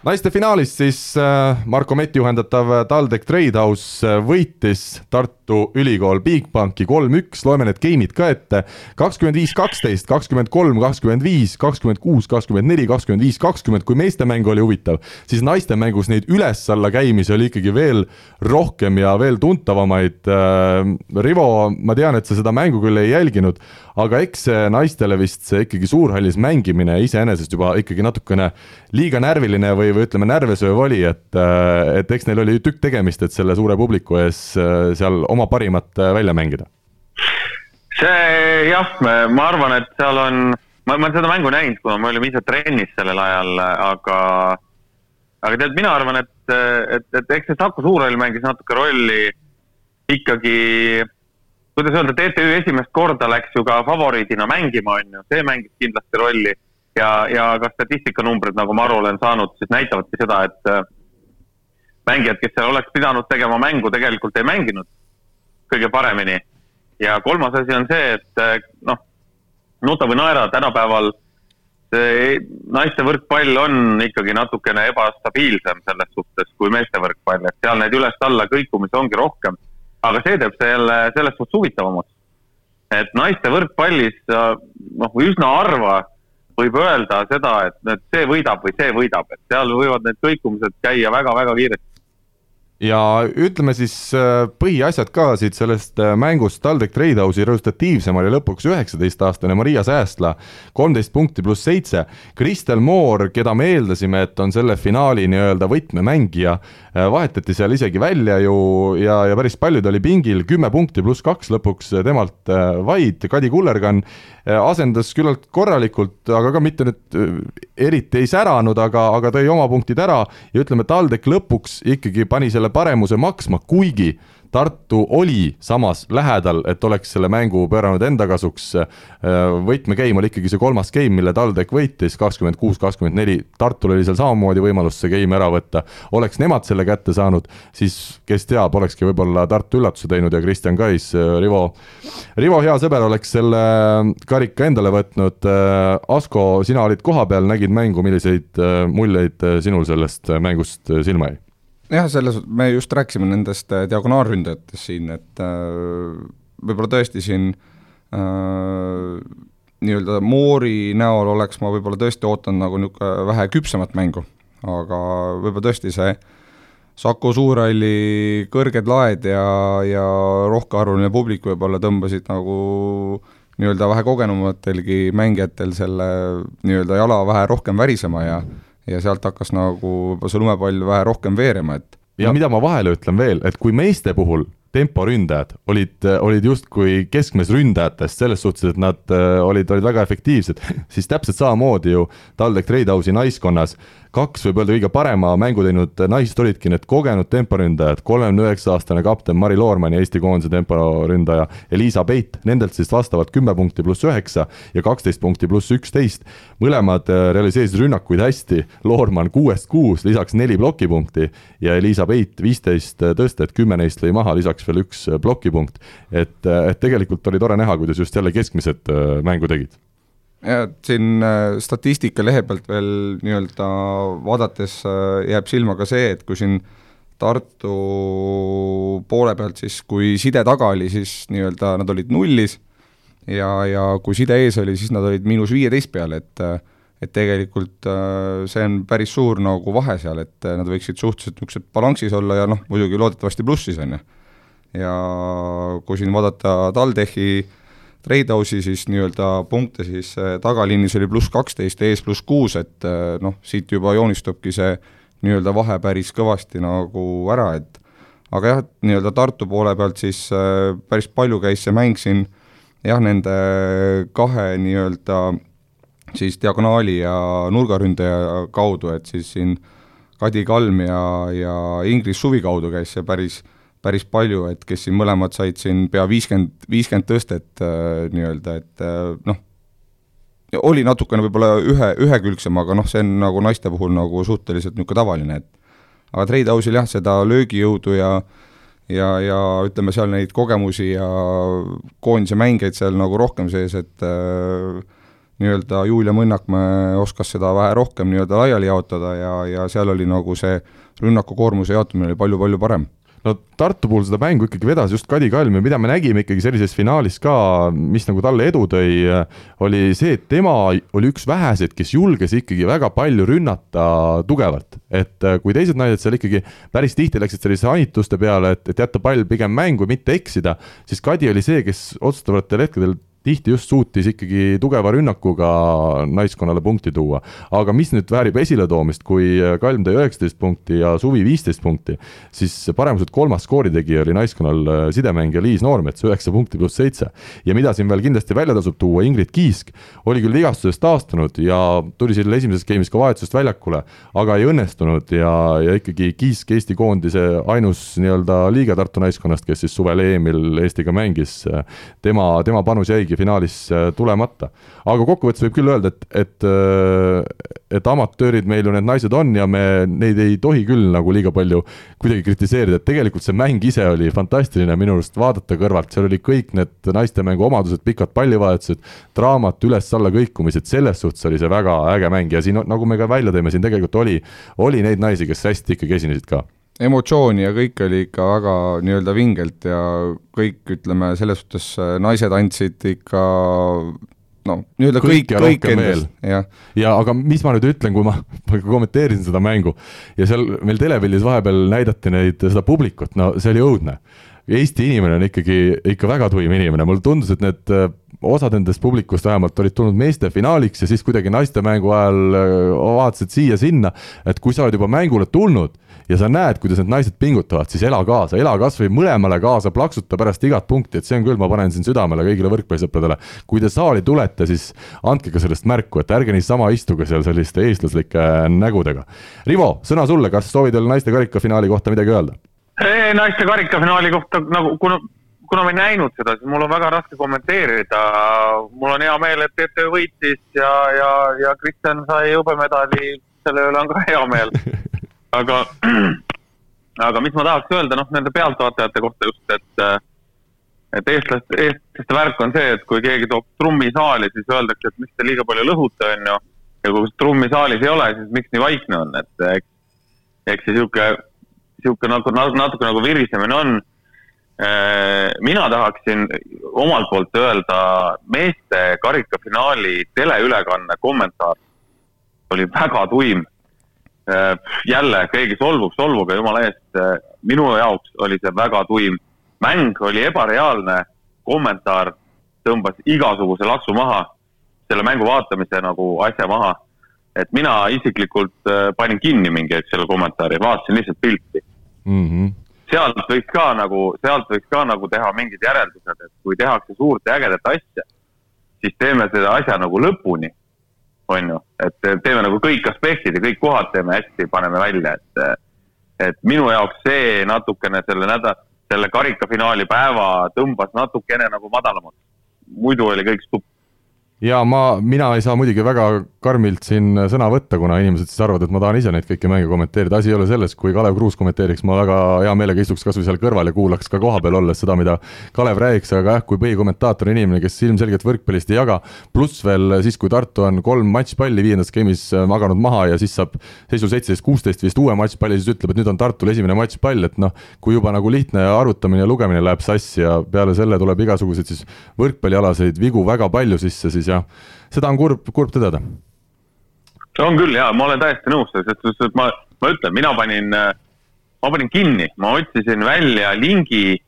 S1: naiste finaalis siis äh, Marko Meti juhendatav TalTech Tradehouse äh, võitis Tartu Ülikool Bigbanki kolm-üks, loeme need game'id ka ette. kakskümmend viis, kaksteist, kakskümmend kolm, kakskümmend viis, kakskümmend kuus, kakskümmend neli, kakskümmend viis, kakskümmend, kui meeste mäng oli huvitav, siis naiste mängus neid üles-alla käimisi oli ikkagi veel rohkem ja veel tuntavamaid. Äh, Rivo, ma tean, et sa seda mängu küll ei jälginud, aga eks see naistele vist see ikkagi suurhallis mängimine iseenesest juba ikkagi natukene liiga närviline või või, või ütleme, närvesööv oli, et, et eks neil oli tükk tegemist, et selle suure publiku ees seal oma parimat välja mängida?
S3: see jah, ma arvan, et seal on, ma, ma olen seda mängu näinud, kuna me olime ise trennis sellel ajal, aga aga tead, mina arvan, et, et, et eks see Saku Suurhall mängis natuke rolli ikkagi, kuidas öelda, TTÜ esimest korda läks ju ka favoriidina mängima, on ju, see mängis kindlasti rolli. Ja, ja ka statistikanumbrid, nagu ma aru olen saanud, siis näitavadki seda, et äh, mängijad, kes seal oleks pidanud tegema mängu, tegelikult ei mänginud kõige paremini. ja kolmas asi on see, et äh, noh, nuta või naera, tänapäeval see naiste võrkpall on ikkagi natukene ebastabiilsem selles suhtes kui meeste võrkpall, et seal neid üles-alla kõikumisi ongi rohkem. aga see teeb selle selles suhtes huvitavamaks. et naiste võrkpallis noh, üsna harva võib öelda seda, et, et see võidab või see võidab, et seal võivad need kõikumised käia väga-väga kiiresti
S1: ja ütleme siis äh, põhiasjad ka siit sellest äh, mängust, TalTech Treidhausi resultatiivsem oli lõpuks üheksateistaastane Maria Säästla, kolmteist punkti pluss seitse. Kristel Moor, keda me eeldasime, et on selle finaali nii-öelda võtmemängija, äh, vahetati seal isegi välja ju ja, ja päris palju ta oli pingil, kümme punkti pluss kaks lõpuks temalt vaid, Kadi Kullergann asendas küllalt korralikult, aga ka mitte nüüd eriti ei säranud, aga, aga tõi oma punktid ära. Ja ütleme, TalTech lõpuks ikkagi pani selle paremuse maksma, kuigi Tartu oli samas lähedal, et oleks selle mängu pööranud enda kasuks. võtmegeim oli ikkagi see kolmas game, mille TalTech võitis, kakskümmend kuus, kakskümmend neli. Tartul oli seal samamoodi võimalus see game ära võtta. oleks nemad selle kätte saanud, siis kes teab, olekski võib-olla Tartu üllatuse teinud ja Kristjan Kais, Rivo, Rivo hea sõber oleks selle karika endale võtnud. Asko, sina olid kohapeal, nägid mängu, milliseid muljeid sinul sellest mängust silma jäi?
S2: Jah, selles, me just rääkisime nendest äh, diagonaalründajatest siin, et äh, võib-olla tõesti siin äh, nii-öelda Moori näol oleks ma võib-olla tõesti ootanud nagu niisugune vähe küpsemat mängu, aga võib-olla tõesti see Saku Suurhalli kõrged laed ja, ja rohkearvuline publik võib-olla tõmbasid nagu nii-öelda vähe kogenumatelgi mängijatel selle nii-öelda jala vähe rohkem värisema ja mm ja sealt hakkas nagu see lumepall vähe rohkem veerema, et
S1: ja mida ma vahele ütlen veel, et kui meeste puhul temporündajad olid, olid justkui keskmes ründajatest selles suhtes, et nad äh, olid, olid väga efektiivsed, siis täpselt samamoodi ju TalTech Treidhausi naiskonnas kaks võib öelda kõige parema mängu teinud naist olidki need kogenud temporündajad, kolmekümne üheksa aastane kapten Mari Loormann ja Eesti koondise temporündaja Elisa Peit, nendelt siis vastavalt kümme punkti pluss üheksa ja kaksteist punkti pluss üksteist. mõlemad äh, realiseerisid rünnakuid hästi, Loormann kuuest kuus, lisaks neli plokipunkti ja Elisa Peit viisteist äh, tõstet, kümme neist lõi maha, lisaks veel üks äh, plokipunkt. et, et tegelikult oli tore näha, kuidas just jälle keskmised mängu tegid
S2: ja siin äh, statistika lehe pealt veel nii-öelda vaadates äh, jääb silma ka see, et kui siin Tartu poole pealt siis, kui side taga oli, siis nii-öelda nad olid nullis ja, ja kui side ees oli, siis nad olid miinus viieteist peal, et et tegelikult äh, see on päris suur nagu vahe seal, et nad võiksid suhteliselt niisugused balanssis olla ja noh, muidugi loodetavasti plussis, on ju. ja kui siin vaadata TalTechi äh, Treidhausi siis nii-öelda punkte siis äh, tagaliinis oli pluss kaksteist ja ees pluss kuus, et äh, noh, siit juba joonistubki see nii-öelda vahe päris kõvasti nagu ära, et aga jah, nii-öelda Tartu poole pealt siis äh, päris palju käis see mäng siin jah, nende kahe nii-öelda siis diagonaali ja nurgaründaja kaudu, et siis siin Kadi Kalm ja, ja Ingris Suvi kaudu käis see päris päris palju, et kes siin mõlemad said siin pea viiskümmend, viiskümmend tõstet äh, nii-öelda, et äh, noh, oli natukene võib-olla ühe, ühekülgsem, aga noh, see on nagu naiste puhul nagu suhteliselt niisugune tavaline, et aga Treidhausil jah, seda löögijõudu ja ja, ja ütleme seal neid kogemusi ja koondise mängijaid seal nagu rohkem sees, et äh, nii-öelda Julia Mõnnakmäe oskas seda vähe rohkem nii-öelda laiali jaotada ja, ja seal oli nagu see rünnakukoormuse jaotamine oli palju-palju parem
S1: no Tartu puhul seda mängu ikkagi vedas just Kadi Kalm ja mida me nägime ikkagi sellises finaalis ka, mis nagu talle edu tõi, oli see, et tema oli üks väheseid, kes julges ikkagi väga palju rünnata tugevalt. et äh, kui teised naised seal ikkagi päris tihti läksid sellise hanituste peale, et, et jätta pall pigem mängu, mitte eksida, siis Kadi oli see, kes otsustavatel hetkedel tihti just suutis ikkagi tugeva rünnakuga naiskonnale punkti tuua. aga mis nüüd väärib esiletoomist, kui Kalm tõi üheksateist punkti ja Suvi viisteist punkti, siis paremuselt kolmas skooritegija oli naiskonnal sidemängija Liis Noormets, üheksa punkti pluss seitse. ja mida siin veel kindlasti välja tasub tuua, Ingrid Kiisk oli küll vigastusest taastunud ja tuli selle esimeses game'is ka vahetusest väljakule, aga ei õnnestunud ja, ja ikkagi Kiisk Eesti koondise ainus nii-öelda liige Tartu naiskonnast, kes siis suvel EM-il Eestiga mängis, tema, tema panus jäigi jäigi finaalis äh, tulemata. aga kokkuvõttes võib küll öelda, et, et, äh, et amatöörid meil ju need naised on ja me neid ei tohi küll nagu liiga palju kuidagi kritiseerida, et tegelikult see mäng ise oli fantastiline minu arust vaadata kõrvalt, seal oli kõik need naiste mängu omadused, pikad pallivahetused, draamat, üles-alla kõikumised, selles suhtes oli see väga äge mäng. Ja siin, nagu me ka välja tõime, siin tegelikult oli, oli neid naisi, kes hästi ikkagi esinesid ka
S2: emotsiooni ja kõik oli ikka väga nii-öelda vingelt ja kõik, ütleme, selles suhtes äh, naised andsid ikka noh, nii-öelda kõik, kõik endast, jah.
S1: ja aga mis ma nüüd ütlen, kui ma kommenteerisin seda mängu ja seal meil telepildis vahepeal näidati neid, seda publikut, no see oli õudne. Eesti inimene on ikkagi, ikka väga tuim inimene, mulle tundus, et need äh, osad nendest publikust vähemalt olid tulnud meeste finaaliks ja siis kuidagi naiste mängu ajal äh, vaatasid siia-sinna, et kui sa oled juba mängule tulnud ja sa näed, kuidas need naised pingutavad, siis ela kaasa, ela kasvõi mõlemale kaasa, plaksuta pärast igat punkti, et see on küll, ma panen siin südamele kõigile võrkpallisõpradele. kui te saali tulete, siis andke ka sellest märku, et ärge niisama istuge seal selliste eestlaslike nägudega. Rivo, sõna sulle, kas soovid veel naiste karikafinaali kohta midagi öelda?
S3: naiste karikafinaali kohta nagu, kuna kuna ma ei näinud seda, siis mul on väga raske kommenteerida. mul on hea meel, et TTÜ võitis ja, ja, ja Kristjan sai hõbemedali, selle üle on ka hea meel aga, aga mis ma tahaks öelda, noh, nende pealtvaatajate kohta just, et, et eestlaste, eestlaste värk on see, et kui keegi toob trummi saali, siis öeldakse, et miks te liiga palju lõhute, on ju. ja kui trummi saalis ei ole, siis miks nii vaikne on, et eks, eks see sihuke, sihuke nagu, natuke nagu virisemine on. Äh, mina tahaksin omalt poolt öelda meeste karikafinaali teleülekanne kommentaar. Oli väga tuim. Äh, jälle keegi solvub, solvuge jumala eest. Äh, minu jaoks oli see väga tuim. mäng oli ebareaalne, kommentaar tõmbas igasuguse laksu maha, selle mängu vaatamise nagu asja maha. et mina isiklikult äh, panin kinni mingi hetk selle kommentaari, vaatasin lihtsalt pilti mm. -hmm. sealt võiks ka nagu, sealt võiks ka nagu teha mingid järeldused, et kui tehakse suurt ja ägedat asja, siis teeme seda asja nagu lõpuni on ju, et teeme nagu kõik aspektid ja kõik kohad teeme hästi, paneme välja, et, et minu jaoks see natukene selle nädala, selle karikafinaali päeva tõmbas natukene nagu madalamaks. muidu oli kõik stupp
S1: ja ma, mina ei saa muidugi väga karmilt siin sõna võtta, kuna inimesed siis arvavad, et ma tahan ise neid kõiki mänge kommenteerida, asi ei ole selles, kui Kalev Kruus kommenteeriks, ma väga hea meelega istuks kasvõi seal kõrval ja kuulaks ka kohapeal olles seda, mida Kalev räägiks, aga jah, kui põhikommentaator on inimene, kes ilmselgelt võrkpallist ei jaga, pluss veel siis, kui Tartu on kolm matšpalli viiendas game'is äh, maganud maha ja siis saab seisu seitseteist, kuusteist vist uue matšpalli, siis ütleb, et nüüd on Tartul esimene matšpall, et noh, kui juba nagu lihtne arvutamine ja lugemine läheb sassi ja peale selle tuleb igasuguseid siis võrkpallialaseid vigu väga palju sisse, siis jah, seda on kurb, kurb tõdeda.
S3: on küll ja ma olen täiesti nõus, sest, sest ma, ma ütlen, mina panin, ma panin kinni, ma otsisin välja lingi,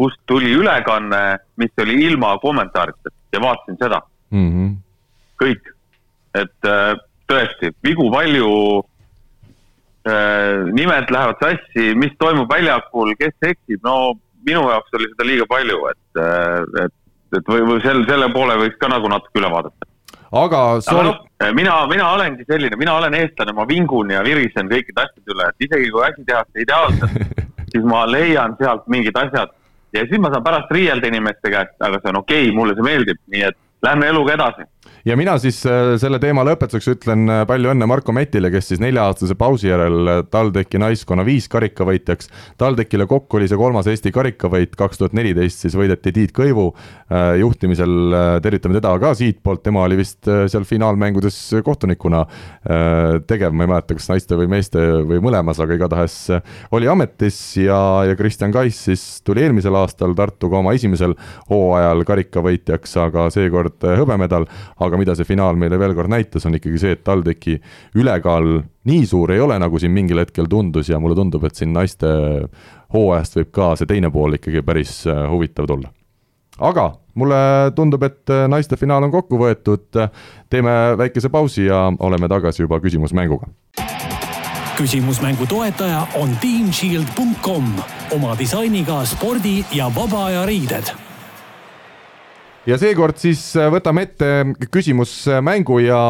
S3: kust tuli ülekanne, mis oli ilma kommentaarideta ja vaatasin seda mm. -hmm. kõik, et äh, tõesti, vigu palju äh, nimed lähevad sassi, mis toimub väljakul, kes eksib, no minu jaoks oli seda liiga palju, et, äh, et et või, või sel, selle poole võiks ka nagu natuke üle vaadata.
S1: aga
S3: soov... No, mina, mina olengi selline, mina olen eestlane, ma vingun ja virisen kõikide asjade üle, et isegi kui asi tehakse ideaalselt siis ma leian sealt mingid asjad ja siis ma saan pärast riielda inimeste käest, aga see on okei okay,, mulle see meeldib, nii et lähme eluga edasi
S1: ja mina siis äh, selle teema lõpetuseks ütlen äh, palju õnne Marko Metile, kes siis nelja-aastase pausi järel äh, TalTechi naiskonna viis karikavõitjaks. TalTechile kokku oli see kolmas Eesti karikavõit, kaks tuhat neliteist siis võideti Tiit Kõivu juhtimisel, tervitame teda ka siitpoolt, tema oli vist seal finaalmängudes kohtunikuna tegev, ma ei mäleta, kas naiste või meeste või mõlemas, aga igatahes oli ametis ja, ja Kristjan Kais siis tuli eelmisel aastal Tartuga oma esimesel hooajal karikavõitjaks, aga seekord hõbemedal aga mida see finaal meile veel kord näitas, on ikkagi see, et TalTechi ülekaal nii suur ei ole, nagu siin mingil hetkel tundus ja mulle tundub, et siin naiste hooajast võib ka see teine pool ikkagi päris äh, huvitav tulla. aga mulle tundub, et naiste finaal on kokku võetud. teeme väikese pausi ja oleme tagasi juba küsimusmänguga
S4: küsimusmängu toetaja on teamshield.com oma disainiga spordi ja vaba aja riided
S1: ja seekord siis äh, võtame ette küsimusmängu ja,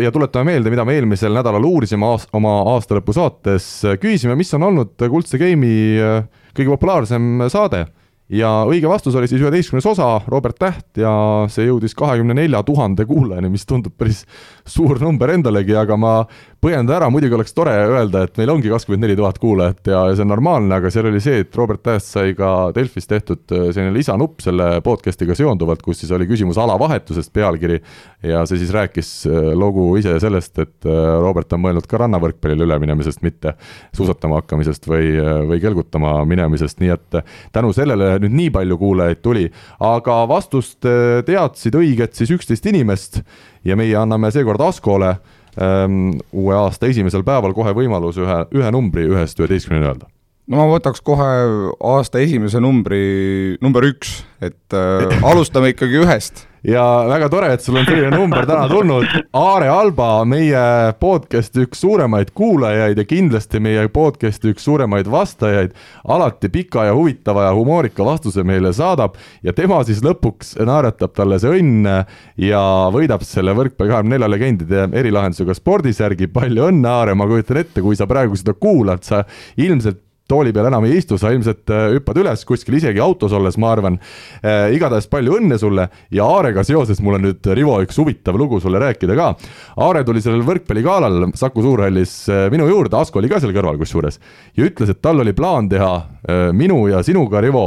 S1: ja tuletame meelde, mida me eelmisel nädalal uurisime aast, oma aastalõpu saates. küsisime, mis on olnud Kuldse Game'i äh, kõige populaarsem saade ja õige vastus oli siis üheteistkümnes osa, Robert Täht ja see jõudis kahekümne nelja tuhande kuulajani, mis tundub päris suur number endalegi, aga ma põhjenda ära, muidugi oleks tore öelda, et meil ongi kakskümmend neli tuhat kuulajat ja, ja see on normaalne, aga seal oli see, et Robert Tähest sai ka Delfis tehtud äh, selline lisanupp selle podcast'iga seonduvalt, kus siis oli küsimus alavahetusest pealkiri ja see siis rääkis äh, lugu ise sellest, et äh, Robert on mõelnud ka rannavõrkpallile üleminemisest, mitte suusatama hakkamisest või, või kelgutama minemisest, nii et tänu sellele nüüd nii palju kuulajaid tuli, aga vastust teadsid õiget siis üksteist inimest ja meie anname seekord Askole ähm, uue aasta esimesel päeval kohe võimalus ühe, ühe numbri ühest üheteistkümneni öelda.
S2: No ma võtaks kohe aasta esimese numbri, number üks, et äh, alustame ikkagi ühest
S1: ja väga tore, et sul on selline number täna tulnud. Aare Alba, meie podcast'i üks suuremaid kuulajaid ja kindlasti meie podcast'i üks suuremaid vastajaid, alati pika ja huvitava ja humoorika vastuse meile saadab ja tema siis lõpuks naeratab talle see õnn ja võidab selle võrkpalli kahekümne nelja legendide erilahendusega spordisärgi. palju õnne, Aare, ma kujutan ette, kui sa praegu seda kuulad, sa ilmselt tooli peal enam ei istu, sa ilmselt äh, hüppad üles kuskil, isegi autos olles, ma arvan. Äh, igatahes palju õnne sulle ja Aarega seoses mul on nüüd, Rivo, üks huvitav lugu sulle rääkida ka. Aare tuli sellel võrkpalligalal Saku Suurhallis äh, minu juurde, Asko oli ka seal kõrval kusjuures, ja ütles, et tal oli plaan teha minu ja sinuga, Rivo,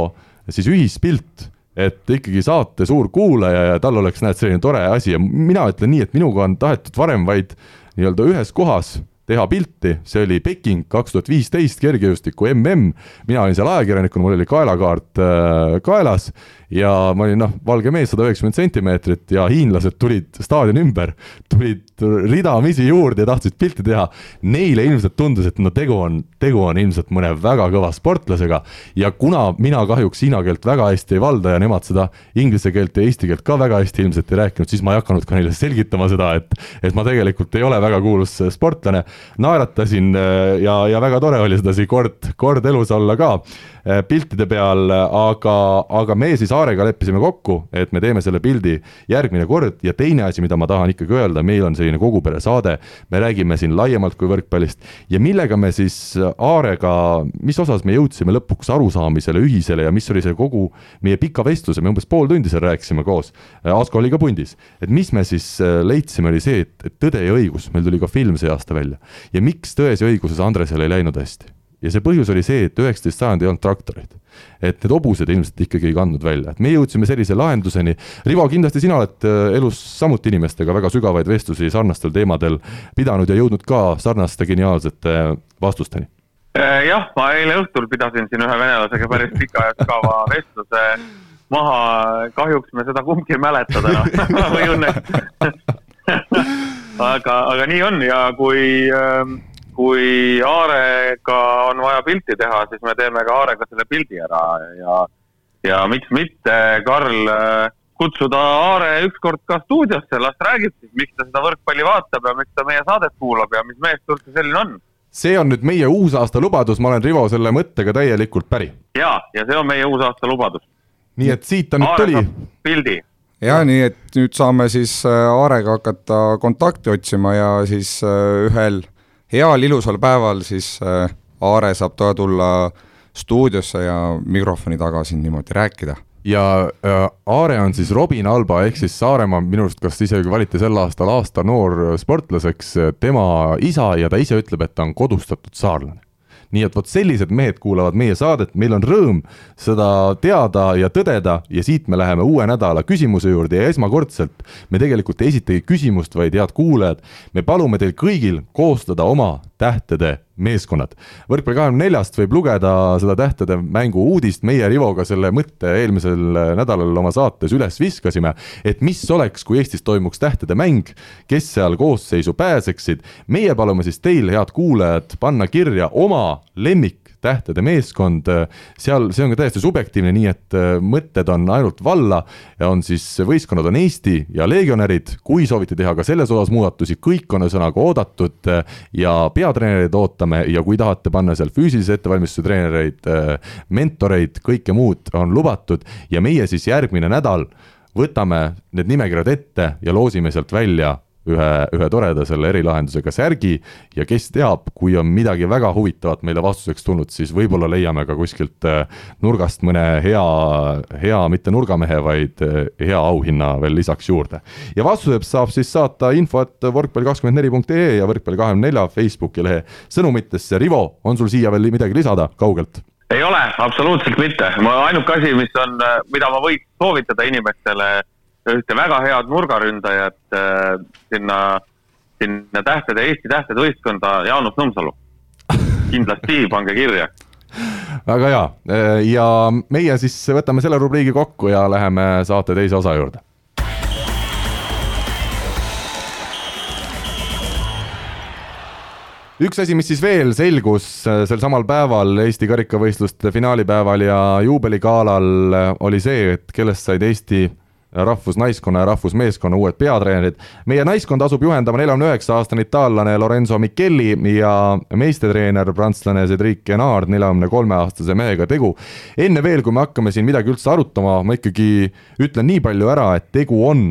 S1: siis ühispilt et ikkagi saate suur kuulaja ja tal oleks, näed, selline tore asi ja mina ütlen nii, et minuga on tahetud varem vaid nii-öelda ühes kohas teha pilti, see oli Peking kaks tuhat viisteist kergejõustiku mm, mina olin seal ajakirjanikuna, mul oli kaelakaart äh, kaelas ja ma olin noh, valge mees, sada üheksakümmend sentimeetrit ja hiinlased tulid staadioni ümber, tulid ridamisi juurde ja tahtsid pilti teha. Neile ilmselt tundus, et no tegu on, tegu on ilmselt mõne väga kõva sportlasega ja kuna mina kahjuks hiina keelt väga hästi ei valda ja nemad seda inglise keelt ja eesti keelt ka väga hästi ilmselt ei rääkinud, siis ma ei hakanud ka neile selgitama seda, et, et ma tegelikult ei ole väga kuulus sportlane. naeratasin äh, ja, ja väga tore oli sedasi kord, kord elus olla ka äh, piltide peal, aga, aga me siis Saarega leppisime kokku, et me teeme selle pildi järgmine kord ja teine asi, mida ma tahan ikkagi öelda, meil on selline kogupere saade, me räägime siin laiemalt kui võrkpallist ja millega me siis Aarega, mis osas me jõudsime lõpuks arusaamisele ühisele ja mis oli see kogu meie pika vestluse, me umbes pool tundi seal rääkisime koos, Asko oli ka pundis, et mis me siis äh, leidsime, oli see, et, et Tõde ja õigus, meil tuli ka film see aasta välja. Ja miks Tões ja õiguses Andresel ei läinud hästi ja see põhjus oli see, et üheksateist sajand ei olnud traktoreid. et need hobused ilmselt ikkagi ei kandnud välja, et me jõudsime sellise lahenduseni. Rivo, kindlasti sina oled äh, elus samuti inimestega väga sügavaid vestlusi sarnastel teemadel pidanud ja jõudnud ka sarnaste geniaalsete vastusteni.
S3: Äh, jah, ma eile õhtul pidasin siin ühe venelasega päris pika ja sügava vestluse maha, kahjuks me seda kumbki ei mäleta täna või õnneks aga, aga nii on ja kui äh, kui Aarega on vaja pilti teha, siis me teeme ka Aarega selle pildi ära ja, ja miks mitte, Karl, kutsuda Aare ükskord ka stuudiosse, las räägib siis, miks ta seda võrkpalli vaatab ja miks ta meie saadet kuulab ja mis mees ta üldse selline on.
S1: see on nüüd meie uusaasta lubadus, ma olen, Rivo, selle mõttega täielikult päri.
S3: ja, ja see on meie uusaasta lubadus.
S1: nii et siit ta nüüd Aare tuli.
S3: pildi
S2: ja nii, et nüüd saame siis äh, Aarega hakata kontakti otsima ja siis äh, ühel heal ilusal päeval siis äh, Aare saab ka tulla stuudiosse ja mikrofoni taga siin niimoodi rääkida.
S1: Ja äh, Aare on siis Robin Alba ehk siis Saaremaa minu arust kas isegi valiti sel aastal aasta noor sportlaseks, tema isa ja ta ise ütleb, et ta on kodustatud saarlane nii et vot sellised mehed kuulavad meie saadet, meil on rõõm seda teada ja tõdeda ja siit me läheme uue nädala küsimuse juurde ja esmakordselt me tegelikult ei esitagi küsimust, vaid head kuulajad, me palume teil kõigil koostada oma tähtede meeskonnad. võrkpalli kahekümne neljast võib lugeda seda tähtede mängu uudist, meie Rivoga selle mõtte eelmisel nädalal oma saates üles viskasime, et mis oleks, kui Eestis toimuks tähtede mäng, kes seal koosseisu pääseksid. meie palume siis teil, head kuulajad, panna kirja oma lemmik tähtede meeskond, seal, see on ka täiesti subjektiivne, nii et mõtted on ainult valla. On siis, võistkonnad on Eesti ja legionärid, kui soovite teha ka selles osas muudatusi, kõik on ühesõnaga oodatud ja peatreenereid ootame. Ja kui tahate panna seal füüsilise ettevalmistuse treenereid, mentoreid, kõike muud on lubatud. Ja meie siis järgmine nädal võtame need nimekirjad ette ja loosime sealt välja ühe, ühe toreda selle erilahendusega särgi ja kes teab, kui on midagi väga huvitavat meile vastuseks tulnud, siis võib-olla leiame ka kuskilt äh, nurgast mõne hea, hea mitte nurgamehe, vaid äh, hea auhinna veel lisaks juurde. ja vastused saab siis saata info, et võrkpall24.ee ja Võrkpalli24 Facebooki lehe sõnumitesse. Rivo, on sul siia veel midagi lisada kaugelt?
S3: ei ole, absoluutselt mitte, ainuke asi, mis on, mida ma võiks soovitada inimestele ühte väga head nurgaründajat äh, sinna, sinna tähtede, Eesti tähtede võistkonda, Jaanus Nõmsalu. kindlasti pange kirja.
S1: Väga hea. Ja meie siis võtame selle rubriigi kokku ja läheme saate teise osa juurde. Üks asi, mis siis veel selgus äh, sel samal päeval, Eesti karikavõistluste finaalipäeval ja juubeligalal, äh, oli see, et kellest said Eesti rahvusnaiskonna ja rahvusmeeskonna uued peatreenerid. meie naiskond asub juhendama neljakümne üheksa aastane itaallane Lorenzo Micheli ja meistetreener prantslane Cedric Enard, neljakümne kolme aastase mehega tegu. enne veel, kui me hakkame siin midagi üldse arutama, ma ikkagi ütlen nii palju ära, et tegu on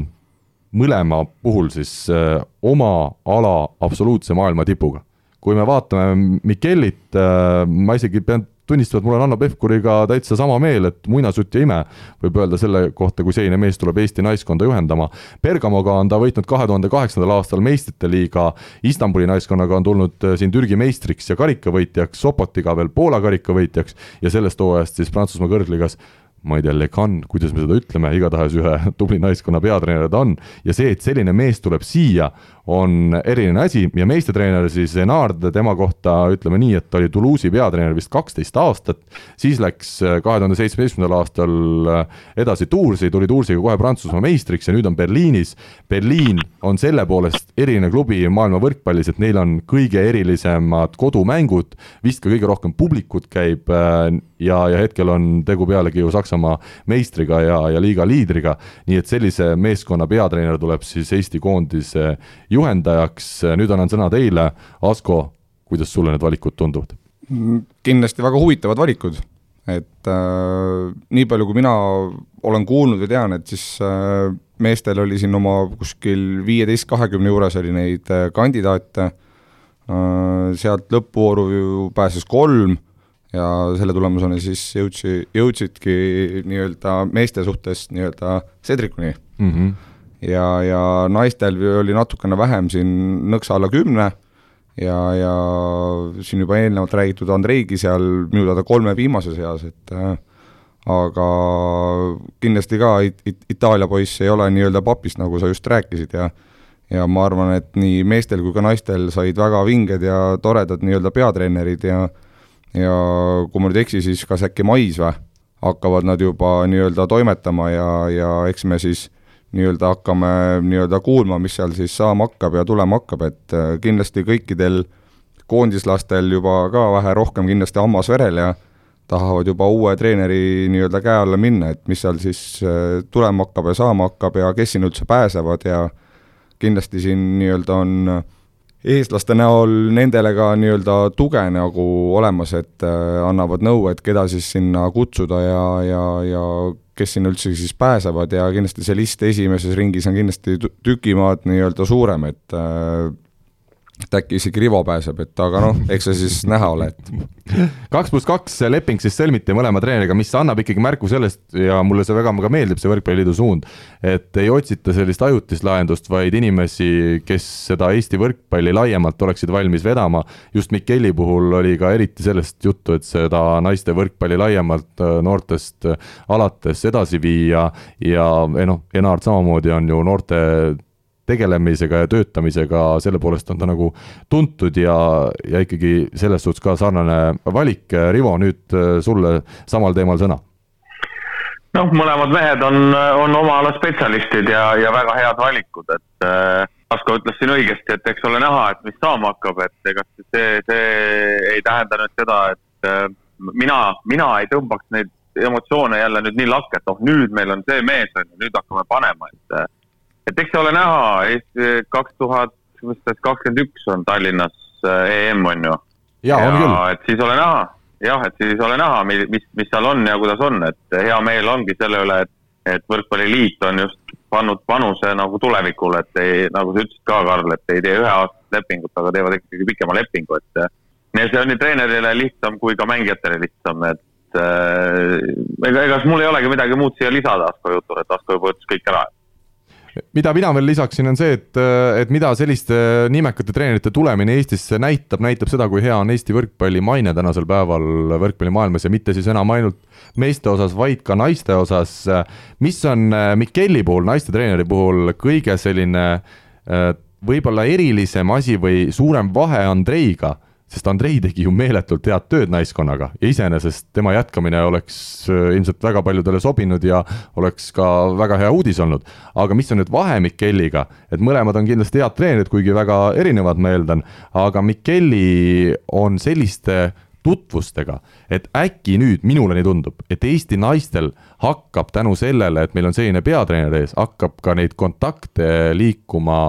S1: mõlema puhul siis äh, oma ala absoluutse maailma tipuga. kui me vaatame Michelit, äh, ma isegi pean tunnistavad, mul on Hanno Pevkuriga täitsa sama meel, et muinasjutt ja ime võib öelda selle kohta, kui selline mees tuleb Eesti naiskonda juhendama. Bergamoga on ta võitnud kahe tuhande kaheksandal aastal meistrite liiga, Istanbuli naiskonnaga on tulnud äh, siin Türgi meistriks ja karikavõitjaks, Sopotiga veel Poola karikavõitjaks ja sellest hooajast siis Prantsusmaa kõrgligas ma ei tea, Lecan, kuidas me seda ütleme, igatahes ühe tubli naiskonna peatreener ta on ja see, et selline mees tuleb siia, on eriline asi ja meistritreener siis Enard, tema kohta ütleme nii, et ta oli Toulouse'i peatreener vist kaksteist aastat, siis läks äh, kahe tuhande seitsmeteistkümnendal aastal äh, edasi Toursi, tuli Toursiga kohe Prantsusmaa meistriks ja nüüd on Berliinis. Berliin on selle poolest eriline klubi maailma võrkpallis, et neil on kõige erilisemad kodumängud, vist ka kõige rohkem publikut käib äh, ja, ja hetkel on tegu pealegi ju Saksamaa meistriga ja, ja liiga liidriga, nii et sellise meeskonna peatreener tuleb siis Eesti koondise juhendajaks, nüüd annan sõna teile, Asko, kuidas sulle need valikud tunduvad?
S2: kindlasti väga huvitavad valikud, et äh, nii palju, kui mina olen kuulnud ja tean, et siis äh, meestel oli siin oma kuskil viieteist, kahekümne juures oli neid äh, kandidaate äh,, sealt lõppvooru ju pääses kolm ja selle tulemusena siis jõudsi, jõudsidki nii-öelda meeste suhtes nii-öelda Cedricuni mm. -hmm ja, ja naistel oli natukene vähem siin nõksa alla kümne. Ja, ja siin juba eelnevalt räägitud Andreigi seal minu teada kolme viimase seas, et äh, aga kindlasti ka it, it, Itaalia poiss ei ole nii-öelda papist, nagu sa just rääkisid ja ja ma arvan, et nii meestel kui ka naistel said väga vinged ja toredad nii-öelda peatreenerid ja ja kui ma nüüd ei eksi, siis kas äkki mais või, hakkavad nad juba nii-öelda toimetama ja, ja eks me siis nii-öelda hakkame nii-öelda kuulma, mis seal siis saama hakkab ja tulema hakkab, et äh, kindlasti kõikidel koondislastel juba ka vähe rohkem kindlasti hammas verel ja tahavad juba uue treeneri nii-öelda käe alla minna, et mis seal siis äh, tulema hakkab ja saama hakkab ja kes sinna üldse pääsevad ja kindlasti siin nii-öelda on eestlaste näol nendele ka nii-öelda tuge nagu olemas, et äh, annavad nõu, et keda siis sinna kutsuda ja, ja, ja kes sinna üldse siis pääsevad ja kindlasti see list esimeses ringis on kindlasti tükimaad nii-öelda suurem, et äh, et äkki isegi Rivo pääseb, et aga noh, eks see siis näha ole, et.
S1: kaks pluss kaks leping siis sõlmiti mõlema treeneriga, mis annab ikkagi märku sellest ja mulle see väga ka meeldib, see Võrkpalliliidu suund, et ei otsita sellist ajutist lahendust, vaid inimesi, kes seda Eesti võrkpalli laiemalt oleksid valmis vedama. just Mikeli puhul oli ka eriti sellest juttu, et seda naiste võrkpalli laiemalt äh, noortest äh, alates edasi viia ja noh, Enard samamoodi on ju noorte tegelemisega ja töötamisega, selle poolest on ta nagu tuntud ja, ja ikkagi selles suhtes ka sarnane valik. Rivo, nüüd äh, sulle samal teemal sõna.
S3: noh, mõlemad mehed on, on oma ala spetsialistid ja, ja väga head valikud, et äh, Asko ütles siin õigesti, et eks ole näha, et mis saama hakkab, et ega see, see ei tähenda nüüd seda, et äh, mina, mina ei tõmbaks neid emotsioone jälle nüüd nii lakke, et noh, nüüd meil on see mees, on ju, nüüd hakkame panema, et et eks ole näha, Eesti kaks tuhat, mis ta kakskümmend üks on Tallinnas EM, on ju.
S1: ja, küll.
S3: et siis ole näha, jah, et siis ole näha, mis, mis seal on ja kuidas on, et hea meel ongi selle üle, et et Võrkpalliliit on just pannud panuse nagu tulevikule, et ei, nagu sa ütlesid ka, Karl, et ei tee üheaastast lepingut, aga teevad ikkagi pikema lepingu, et nii see on nii treenerile lihtsam kui ka mängijatele lihtsam, et äh, ega, ega mul ei olegi midagi muud siia lisada Asko jutule, et Asko juba ütles kõik ära
S1: mida mina veel lisaksin, on see, et, et mida selliste nimekate treenerite tulemine Eestisse näitab, näitab seda, kui hea on Eesti võrkpalli maine tänasel päeval võrkpallimaailmas ja mitte siis enam ainult meeste osas, vaid ka naiste osas. mis on Mikelli puhul, naiste treeneri puhul kõige selline võib-olla erilisem asi või suurem vahe Andreiga sest Andrei tegi ju meeletult head tööd naiskonnaga ja iseenesest tema jätkamine oleks äh, ilmselt väga paljudele sobinud ja oleks ka väga hea uudis olnud. aga mis on nüüd vahe Mikelliga, et mõlemad on kindlasti head treenerid, kuigi väga erinevad, ma eeldan, aga Mikelli on selliste tutvustega, et äkki nüüd, minule nii tundub, et Eesti naistel hakkab tänu sellele, et meil on selline peatreener ees, hakkab ka neid kontakte liikuma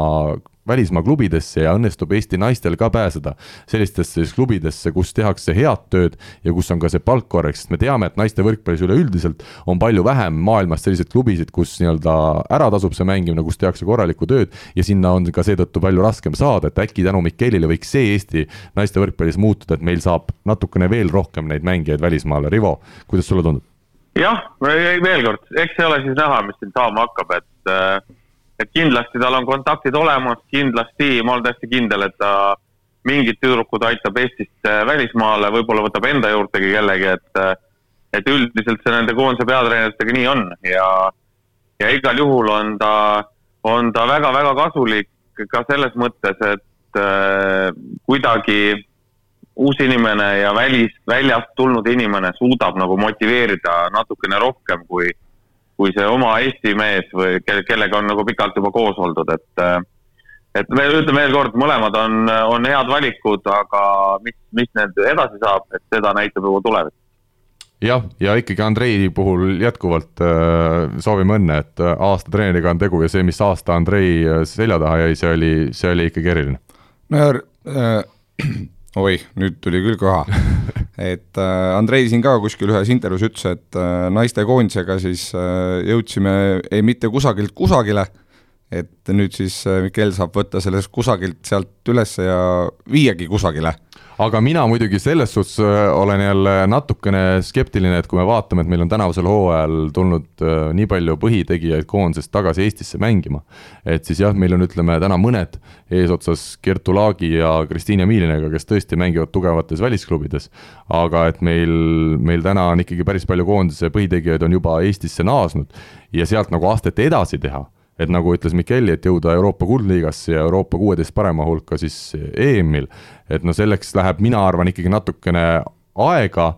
S1: välismaa klubidesse ja õnnestub Eesti naistel ka pääseda sellistesse siis klubidesse, kus tehakse head tööd ja kus on ka see palk korrekt, sest me teame, et naiste võrkpallis üleüldiselt on palju vähem maailmas selliseid klubisid, kus nii-öelda ära tasub see mängimine, kus tehakse korralikku tööd ja sinna on ka seetõttu palju raskem saada, et äkki tänu Mikelile võiks see Eesti naiste võrkpallis muutuda, et meil saab natukene veel rohkem neid mängijaid välismaale, Rivo, kuidas sulle tundub?
S3: jah, veel kord, eks see ole siis näha, mis siin saama hakkab, et äh et kindlasti tal on kontaktid olemas, kindlasti, ma olen täiesti kindel, et ta mingid tüdrukud aitab Eestist välismaale, võib-olla võtab enda juurdegi kellegi, et et üldiselt see nende koondise peatreeneritega nii on. Ja ja igal juhul on ta, on ta väga-väga kasulik ka selles mõttes, et äh, kuidagi uus inimene ja välis, väljast tulnud inimene suudab nagu motiveerida natukene rohkem kui kui see oma Eesti mees või kelle, kellega on nagu pikalt juba koos oldud, et äh, et me ütleme veel kord, mõlemad on, on head valikud, aga mis, mis nüüd edasi saab, et seda näitab juba tulevik.
S1: jah, ja ikkagi Andrei puhul jätkuvalt äh, soovime õnne, et äh, aasta treeneriga on tegu ja see, mis aasta Andrei selja taha jäi, see oli, see oli ikkagi eriline.
S2: no ja äh, oi, nüüd tuli küll köha et äh, Andrei siin ka kuskil ühes intervjuus ütles, et äh, naistekoondisega siis äh, jõudsime ei mitte kusagilt kusagile, et nüüd siis äh, Mikel saab võtta sellest kusagilt sealt üles ja viiagi kusagile
S1: aga mina muidugi selles suhtes äh, olen jälle natukene skeptiline, et kui me vaatame, et meil on tänavusel hooajal tulnud äh, nii palju põhitegijaid koondisest tagasi Eestisse mängima, et siis jah, meil on, ütleme täna mõned eesotsas Kertu Laagi ja Kristiine Miilinega, kes tõesti mängivad tugevates välisklubides, aga et meil, meil täna on ikkagi päris palju koondise põhitegijaid on juba Eestisse naasnud ja sealt nagu astet edasi teha et nagu ütles Mikelli, et jõuda Euroopa kuldliigasse ja Euroopa kuueteist parema hulka siis EM-il, et no selleks läheb, mina arvan, ikkagi natukene aega,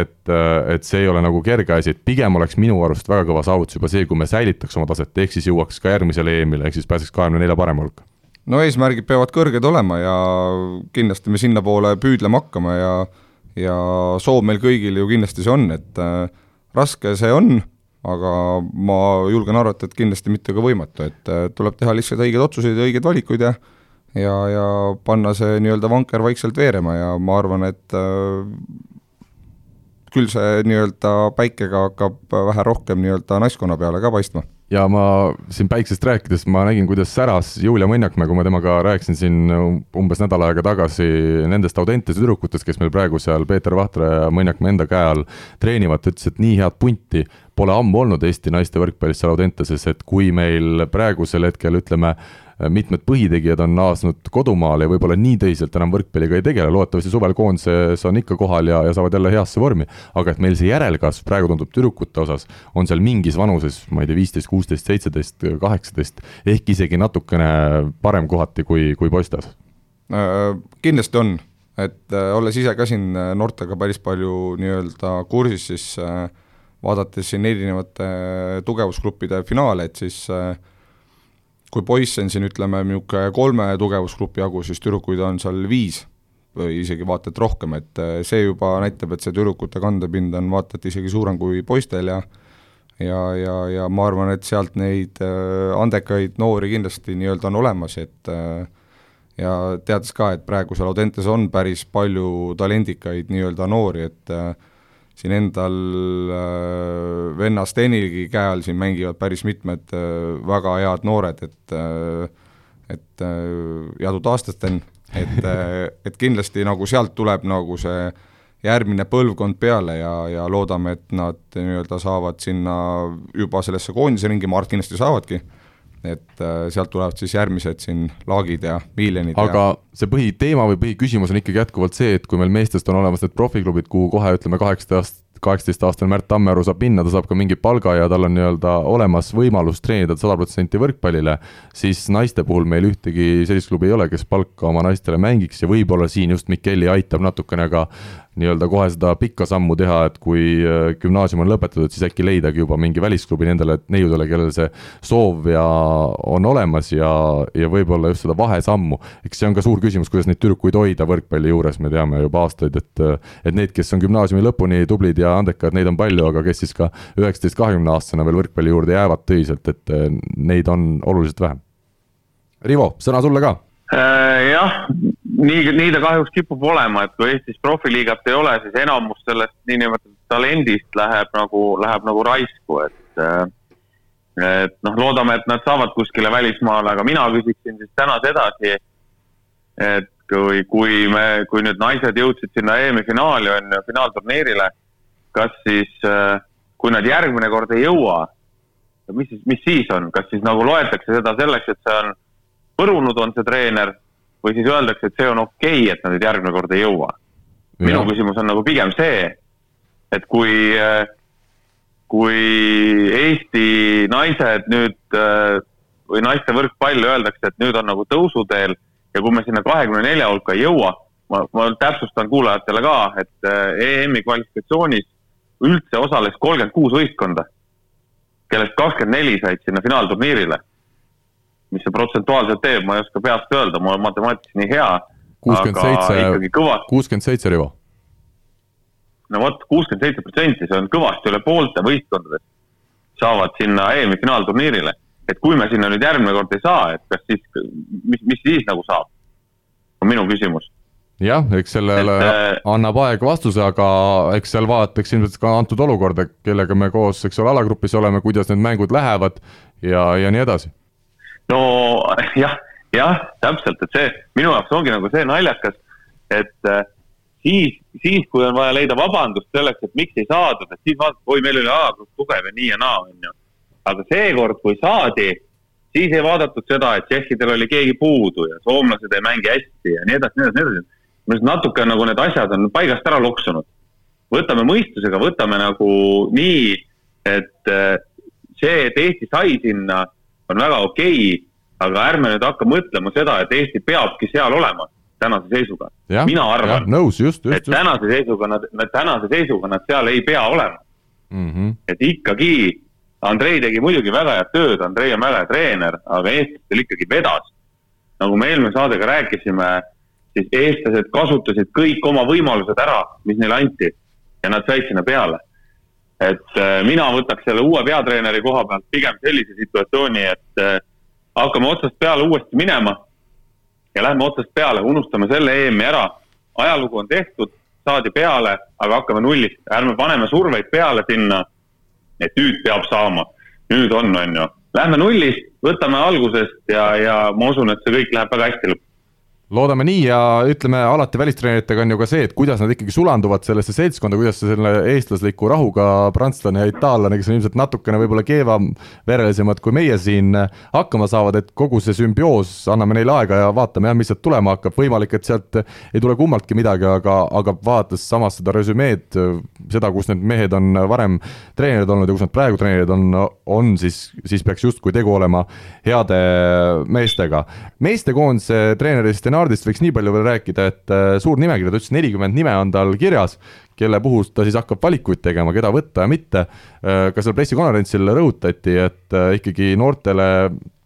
S1: et, et see ei ole nagu kerge asi, et pigem oleks minu arust väga kõva saavutus juba see, kui me säilitaks oma taset, ehk siis jõuaks ka järgmisele EM-ile, ehk siis pääseks kahekümne nelja parema hulka.
S2: no eesmärgid peavad kõrged olema ja kindlasti me sinnapoole püüdlema hakkame ja ja soov meil kõigil ju kindlasti see on, et äh, raske see on aga ma julgen arvata, et kindlasti mitte ka võimatu, et äh, tuleb teha lihtsalt õigeid otsuseid ja õigeid valikuid ja ja, ja panna see nii-öelda vanker vaikselt veerema ja ma arvan, et äh, küll see nii-öelda päikega hakkab vähe rohkem nii-öelda naiskonna peale ka paistma
S1: ja ma siin päiksest rääkides, ma nägin, kuidas säras Julia Mõnjakmäe, kui ma temaga rääkisin siin umbes nädal aega tagasi nendest Audentese tüdrukutest, kes meil praegu seal Peeter Vahtre ja Mõnjakmäe enda käe all treenivad, ta ütles, et nii head punti pole ammu olnud Eesti naiste võrkpallis seal Audenteses, et kui meil praegusel hetkel ütleme, mitmed põhitegijad on naasnud kodumaale ja võib-olla nii tõsiselt enam võrkpalliga ei tegele, loodetavasti suvel koondises on ikka kohal ja, ja saavad jälle heasse vormi. aga et meil see järelkasv praegu tundub tüdrukute osas, on seal mingis vanuses, ma ei tea, viisteist, kuusteist, seitseteist, kaheksateist, ehk isegi natukene parem kohati kui, kui poistes
S2: äh,? Kindlasti on, et äh, olles ise ka siin äh, noortega päris palju nii-öelda kursis, siis äh, vaadates siin erinevate tugevusgruppide finaale, et siis äh, kui poisse on siin ütleme, niisugune kolme tugevusgrupi jagu, siis tüdrukuid on seal viis. või isegi vaata et rohkem, et see juba näitab, et see tüdrukute kandepind on vaata et isegi suurem kui poistel ja ja, ja, ja ma arvan, et sealt neid andekaid noori kindlasti nii-öelda on olemas, et ja teades ka, et praegu seal Audentes on päris palju talendikaid nii-öelda noori, et siin endal äh, venna Stenilgi käe all siin mängivad päris mitmed äh, väga head noored, et äh, et äh, jadu taastas, Sten, et äh,, et kindlasti nagu sealt tuleb nagu see järgmine põlvkond peale ja, ja loodame, et nad nii-öelda saavad sinna juba sellesse koondise ringi, ma arvan, kindlasti saavadki et äh, sealt tulevad siis järgmised siin laagid ja miljonid
S1: aga
S2: ja...
S1: see põhiteema või põhiküsimus on ikkagi jätkuvalt see, et kui meil meestest on olemas need profiklubid, kuhu kohe ütleme, kaheksateist kaheksateistaastane Märt Tammearu saab minna, ta saab ka mingi palga ja tal on nii-öelda olemas võimalus treenida sada protsenti võrkpallile, siis naiste puhul meil ühtegi sellist klubi ei ole, kes palka oma naistele mängiks ja võib-olla siin just Mikeli aitab natukene ka nii-öelda kohe seda pikka sammu teha, et kui äh, gümnaasium on lõpetatud, siis äkki leidagi juba mingi välisklubi nendele neiudele, kellel see soov ja on olemas ja, ja võib-olla just seda vahesammu. eks see on ka suur küsimus, kuidas neid tüdrukuid hoida võrkpalli juures, me teame juba aastaid, et et need, kes on gümnaasiumi lõpuni tublid ja andekad, neid on palju, aga kes siis ka üheksateist, kahekümne aastasena veel võrkpalli juurde jäävad töiselt, et äh, neid on oluliselt vähem. Rivo, sõna sulle ka
S3: Äh, jah, nii, nii ta kahjuks kipub olema, et kui Eestis profiliigat ei ole, siis enamus sellest niinimetatud talendist läheb nagu, läheb nagu raisku, et äh, et noh, loodame, et nad saavad kuskile välismaale, aga mina küsiksin siis täna sedasi, et kui, kui me, kui nüüd naised jõudsid sinna EM-i finaali, on ju, finaalturniirile, kas siis, äh, kui nad järgmine kord ei jõua, mis siis, mis siis on, kas siis nagu loetakse seda selleks, et see on põrunud on see treener või siis öeldakse, et see on okei okay,, et nad nüüd järgmine kord ei jõua. minu küsimus on nagu pigem see, et kui, kui Eesti naised nüüd või naiste võrkpall öeldakse, et nüüd on nagu tõusuteel ja kui me sinna kahekümne nelja hulka ei jõua, ma, ma täpsustan kuulajatele ka, et EM-i kvalifikatsioonis üldse osales kolmkümmend kuus võistkonda, kellest kakskümmend neli said sinna finaalturniirile mis see protsentuaalselt teeb, ma ei oska peast öelda, ma olen matemaatikas nii hea.
S1: kuuskümmend seitse, kuuskümmend seitse, Rivo.
S3: no vot, kuuskümmend seitse protsenti, see on kõvasti üle poolte võistkondadest saavad sinna EM-i finaalturniirile. et kui me sinna nüüd järgmine kord ei saa, et kas siis, mis, mis siis nagu saab, on minu küsimus
S1: jah, eks sellele et, äh, annab aeg vastuse, aga eks seal vaadatakse ilmselt ka antud olukorda, kellega me koos, eks ole, alagrupis oleme, kuidas need mängud lähevad ja, ja nii edasi
S3: no jah, jah, täpselt, et see minu jaoks ongi nagu see naljakas, et äh, siis, siis kui on vaja leida vabandust selleks, et miks ei saadud, et siis vaadata, oi, meil oli A-grupp tugev ja nii ja naa, on ju. aga seekord, kui saadi, siis ei vaadatud seda, et tšehhidel oli keegi puudu ja soomlased ei mängi hästi ja nii edasi, nii edasi, nii edasi. minu arust natuke nagu need asjad on paigast ära loksunud. võtame mõistusega, võtame nagu nii, et äh, see, et Eesti sai sinna on väga okei okay,, aga ärme nüüd hakka mõtlema seda, et Eesti peabki seal olema tänase seisuga. mina arvan, et tänase seisuga nad, tänase seisuga nad seal ei pea olema mm. -hmm. et ikkagi, Andrei tegi muidugi väga head tööd, Andrei on väga hea treener, aga eestlastel ikkagi vedas. nagu me eelmine saade ka rääkisime, siis eestlased kasutasid kõik oma võimalused ära, mis neile anti ja nad said sinna peale et äh, mina võtaks selle uue peatreeneri koha pealt pigem sellise situatsiooni, et äh, hakkame otsast peale uuesti minema ja lähme otsast peale, unustame selle EM-i ära. ajalugu on tehtud, saadi peale, aga hakkame nullist, ärme paneme surveid peale sinna, et nüüd peab saama, nüüd on, on ju. Lähme nullist, võtame algusest ja, ja ma usun, et see kõik läheb väga hästi lõpuks
S1: loodame nii ja ütleme alati välistreeneritega on ju ka see, et kuidas nad ikkagi sulanduvad sellesse seltskonda, kuidas selle eestlasliku rahuga prantslane ja itaallane, kes on ilmselt natukene võib-olla keevaverelisemad kui meie siin, hakkama saavad, et kogu see sümbioos, anname neile aega ja vaatame jah, mis sealt tulema hakkab, võimalik, et sealt ei tule kummaltki midagi, aga, aga vaadates samas seda resümeed, seda, kus need mehed on varem treenerid olnud ja kus nad praegu treenerid on, on siis, siis peaks justkui tegu olema heade meestega. meestekoondise treenerist Sten Aardist võiks nii palju veel rääkida, et äh, suur nimekiri, ta ütles nelikümmend nime on tal kirjas, kelle puhul ta siis hakkab valikuid tegema, keda võtta ja mitte. ka seal pressikonverentsil rõhutati, et ikkagi noortele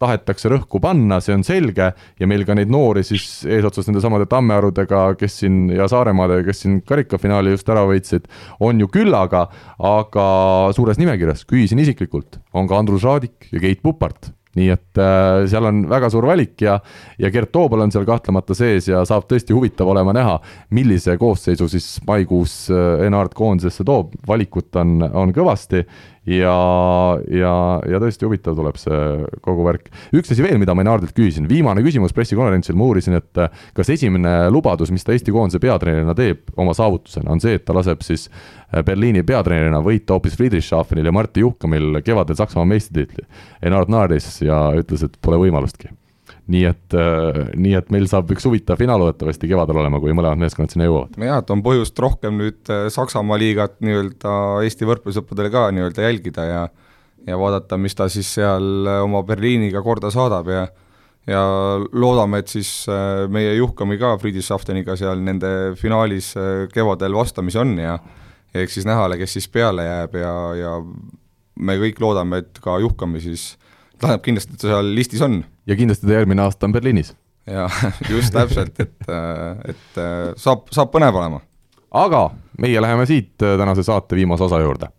S1: tahetakse rõhku panna, see on selge ja meil ka neid noori siis eesotsas nende samade Tammearudega, kes siin ja Saaremaadega, kes siin karikafinaali just ära võitsid, on ju küllaga, aga suures nimekirjas, küsisin isiklikult, on ka Andrus Raadik ja Keit Pupart nii et äh, seal on väga suur valik ja, ja Gert Toobal on seal kahtlemata sees ja saab tõesti huvitav olema näha, millise koosseisu siis maikuus äh, Enart koondisesse toob, valikut on, on kõvasti ja, ja, ja tõesti huvitav tuleb see kogu värk. üks asi veel, mida ma Enardilt küsisin, viimane küsimus pressikonverentsil, ma uurisin, et äh, kas esimene lubadus, mis ta Eesti koondise peatreenerina teeb oma saavutusena, on see, et ta laseb siis Berliini peatreenerina võita hoopis Friedrichshafenil ja Martti Juhkamil kevadel Saksamaa meistritiitli. Enard naeris ja ütles, et pole võimalustki nii et, äh, nii et meil saab üks huvitav finaal loodetavasti kevadel olema, kui mõlemad meeskonnad sinna jõuavad.
S2: jah, et on põhjust rohkem nüüd äh, Saksamaa liigat nii-öelda Eesti võrkpallisõpradele ka nii-öelda jälgida ja ja vaadata, mis ta siis seal äh, oma Berliiniga korda saadab ja ja loodame, et siis meie Juhkami ka Friedrichshafteniga seal nende finaalis kevadel vastamisi on ja eks siis näha ole, kes siis peale jääb ja, ja me kõik loodame, et ka Juhkami siis tähendab kindlasti, et ta seal listis on.
S1: ja kindlasti ta järgmine aasta on Berliinis.
S2: jaa, just täpselt, et, et saab, saab põnev olema.
S1: aga meie läheme siit tänase saate viimase osa juurde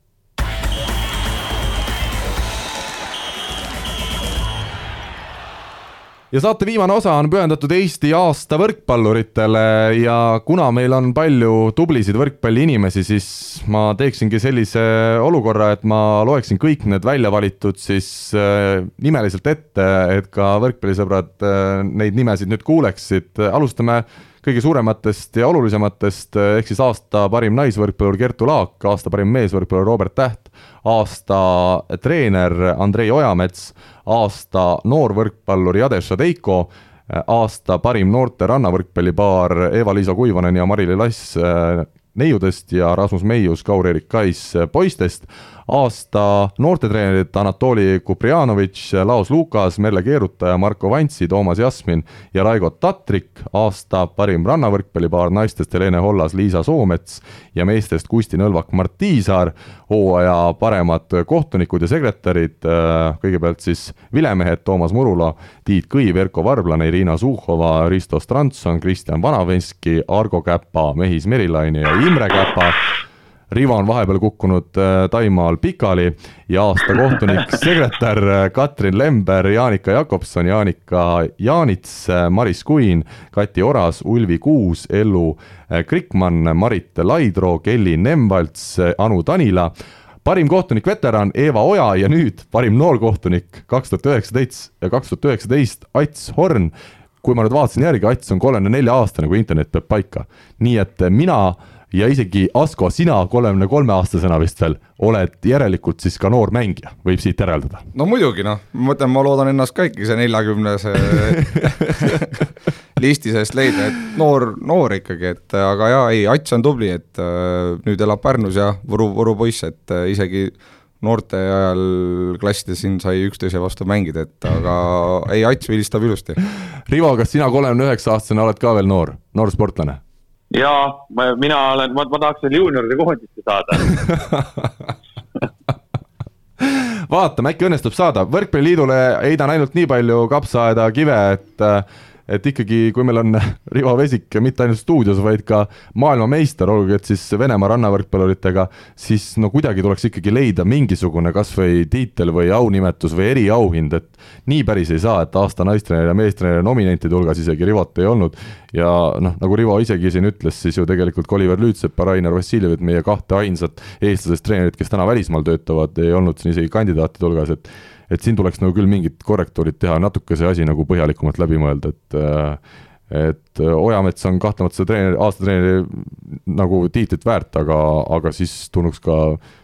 S1: ja saate viimane osa on pühendatud Eesti aasta võrkpalluritele ja kuna meil on palju tublisid võrkpalliinimesi, siis ma teeksingi sellise olukorra, et ma loeksin kõik need välja valitud siis äh, nimeliselt ette, et ka võrkpallisõbrad äh, neid nimesid nüüd kuuleksid. alustame kõige suurematest ja olulisematest, ehk siis aasta parim naisvõrkpallur Kertu Laak, aasta parim meesvõrkpallur Robert Täht, aasta treener Andrei Ojamets, aasta noorvõrkpallur Jade Šadeiko, aasta parim noorte rannavõrkpallipaar Eva-Liisa Kuivanen ja Mari-Li Lass äh, neiudest ja Rasmus Meius, Kaur-Erik Kais poistest aasta noortetreenerid Anatoli Kuprijanovitš, Laos Lukas, Merle Keerutaja, Marko Vantsi, Toomas Jasmin ja Raigo Tatrik, aasta parim rannavõrkpallipaar naistest Helene Hollas, Liisa Soomets ja meestest Kusti Nõlvak, Mart Tiisaar, hooaja paremad kohtunikud ja sekretärid, äh, kõigepealt siis vilemehed Toomas Murula, Tiit Kõiv, Erko Varblane, Irina Suhhova, Risto Strandson, Kristjan Vanavenski, Argo Käpa, Mehis Merilaine ja Imre Käpa Rivo on vahepeal kukkunud äh, Taimaal pikali ja aasta kohtunik, sekretär äh, Katrin Lember, Jaanika Jakobson, Jaanika Jaanits, äh, Maris Kuin, Kati Oras, Ulvi Kuus, Ellu Krikmann, Marit Laidro, Kelly Nemvalts, Anu Tanila parim kohtunik veteran Eeva Oja ja nüüd parim noorkohtunik kaks tuhat üheksateist, kaks tuhat üheksateist Ats Horn. kui ma nüüd vaatasin järgi, Ats on kolmekümne nelja aastane, kui internet peab paika. nii et mina ja isegi Asko, sina kolmekümne kolme aastasena vist veel oled järelikult siis ka noor mängija, võib siit järeldada?
S2: no muidugi noh, ma mõtlen, ma loodan ennast ka ikkagi see neljakümnese listi seest leida, et noor, noor ikkagi, et aga jaa, ei, Ats on tubli, et äh, nüüd elab Pärnus ja Võru, Võru poiss, et äh, isegi noorte ajal klassides siin sai üksteise vastu mängida, et aga ei, Ats vilistab ilusti.
S1: Rivo, kas sina kolmekümne üheksa aastasena oled ka veel noor, noor sportlane?
S3: Jaa, mina olen, ma, ma tahaks veel juunioride koondisse saada.
S1: Vaatame, äkki õnnestub saada, Võrkpalliliidule heidan ainult nii palju kapsaaeda kive, et et ikkagi, kui meil on Rivo Vesik mitte ainult stuudios, vaid ka maailmameister, olgugi et siis Venemaa rannavõrkpalluritega, siis no kuidagi tuleks ikkagi leida mingisugune kas või tiitel või aunimetus või eriauhind, et nii päris ei saa, et aasta naistreeneri ja meestreeneri nominentide hulgas isegi Rivot ei olnud. Ja noh, nagu Rivo isegi siin ütles, siis ju tegelikult Oliver Lüütsepp ja Rainer Vassiljevit, meie kahte ainsat eestlasest treenerit, kes täna välismaal töötavad, ei olnud siin isegi kandidaatide hulgas, et et siin tuleks nagu küll mingid korrektuurid teha, natuke see asi nagu põhjalikumalt läbi mõelda, et et Ojamets on kahtlemata seda treeneri, aastatreeneri nagu tiitlit väärt, aga, aga siis tulnuks ka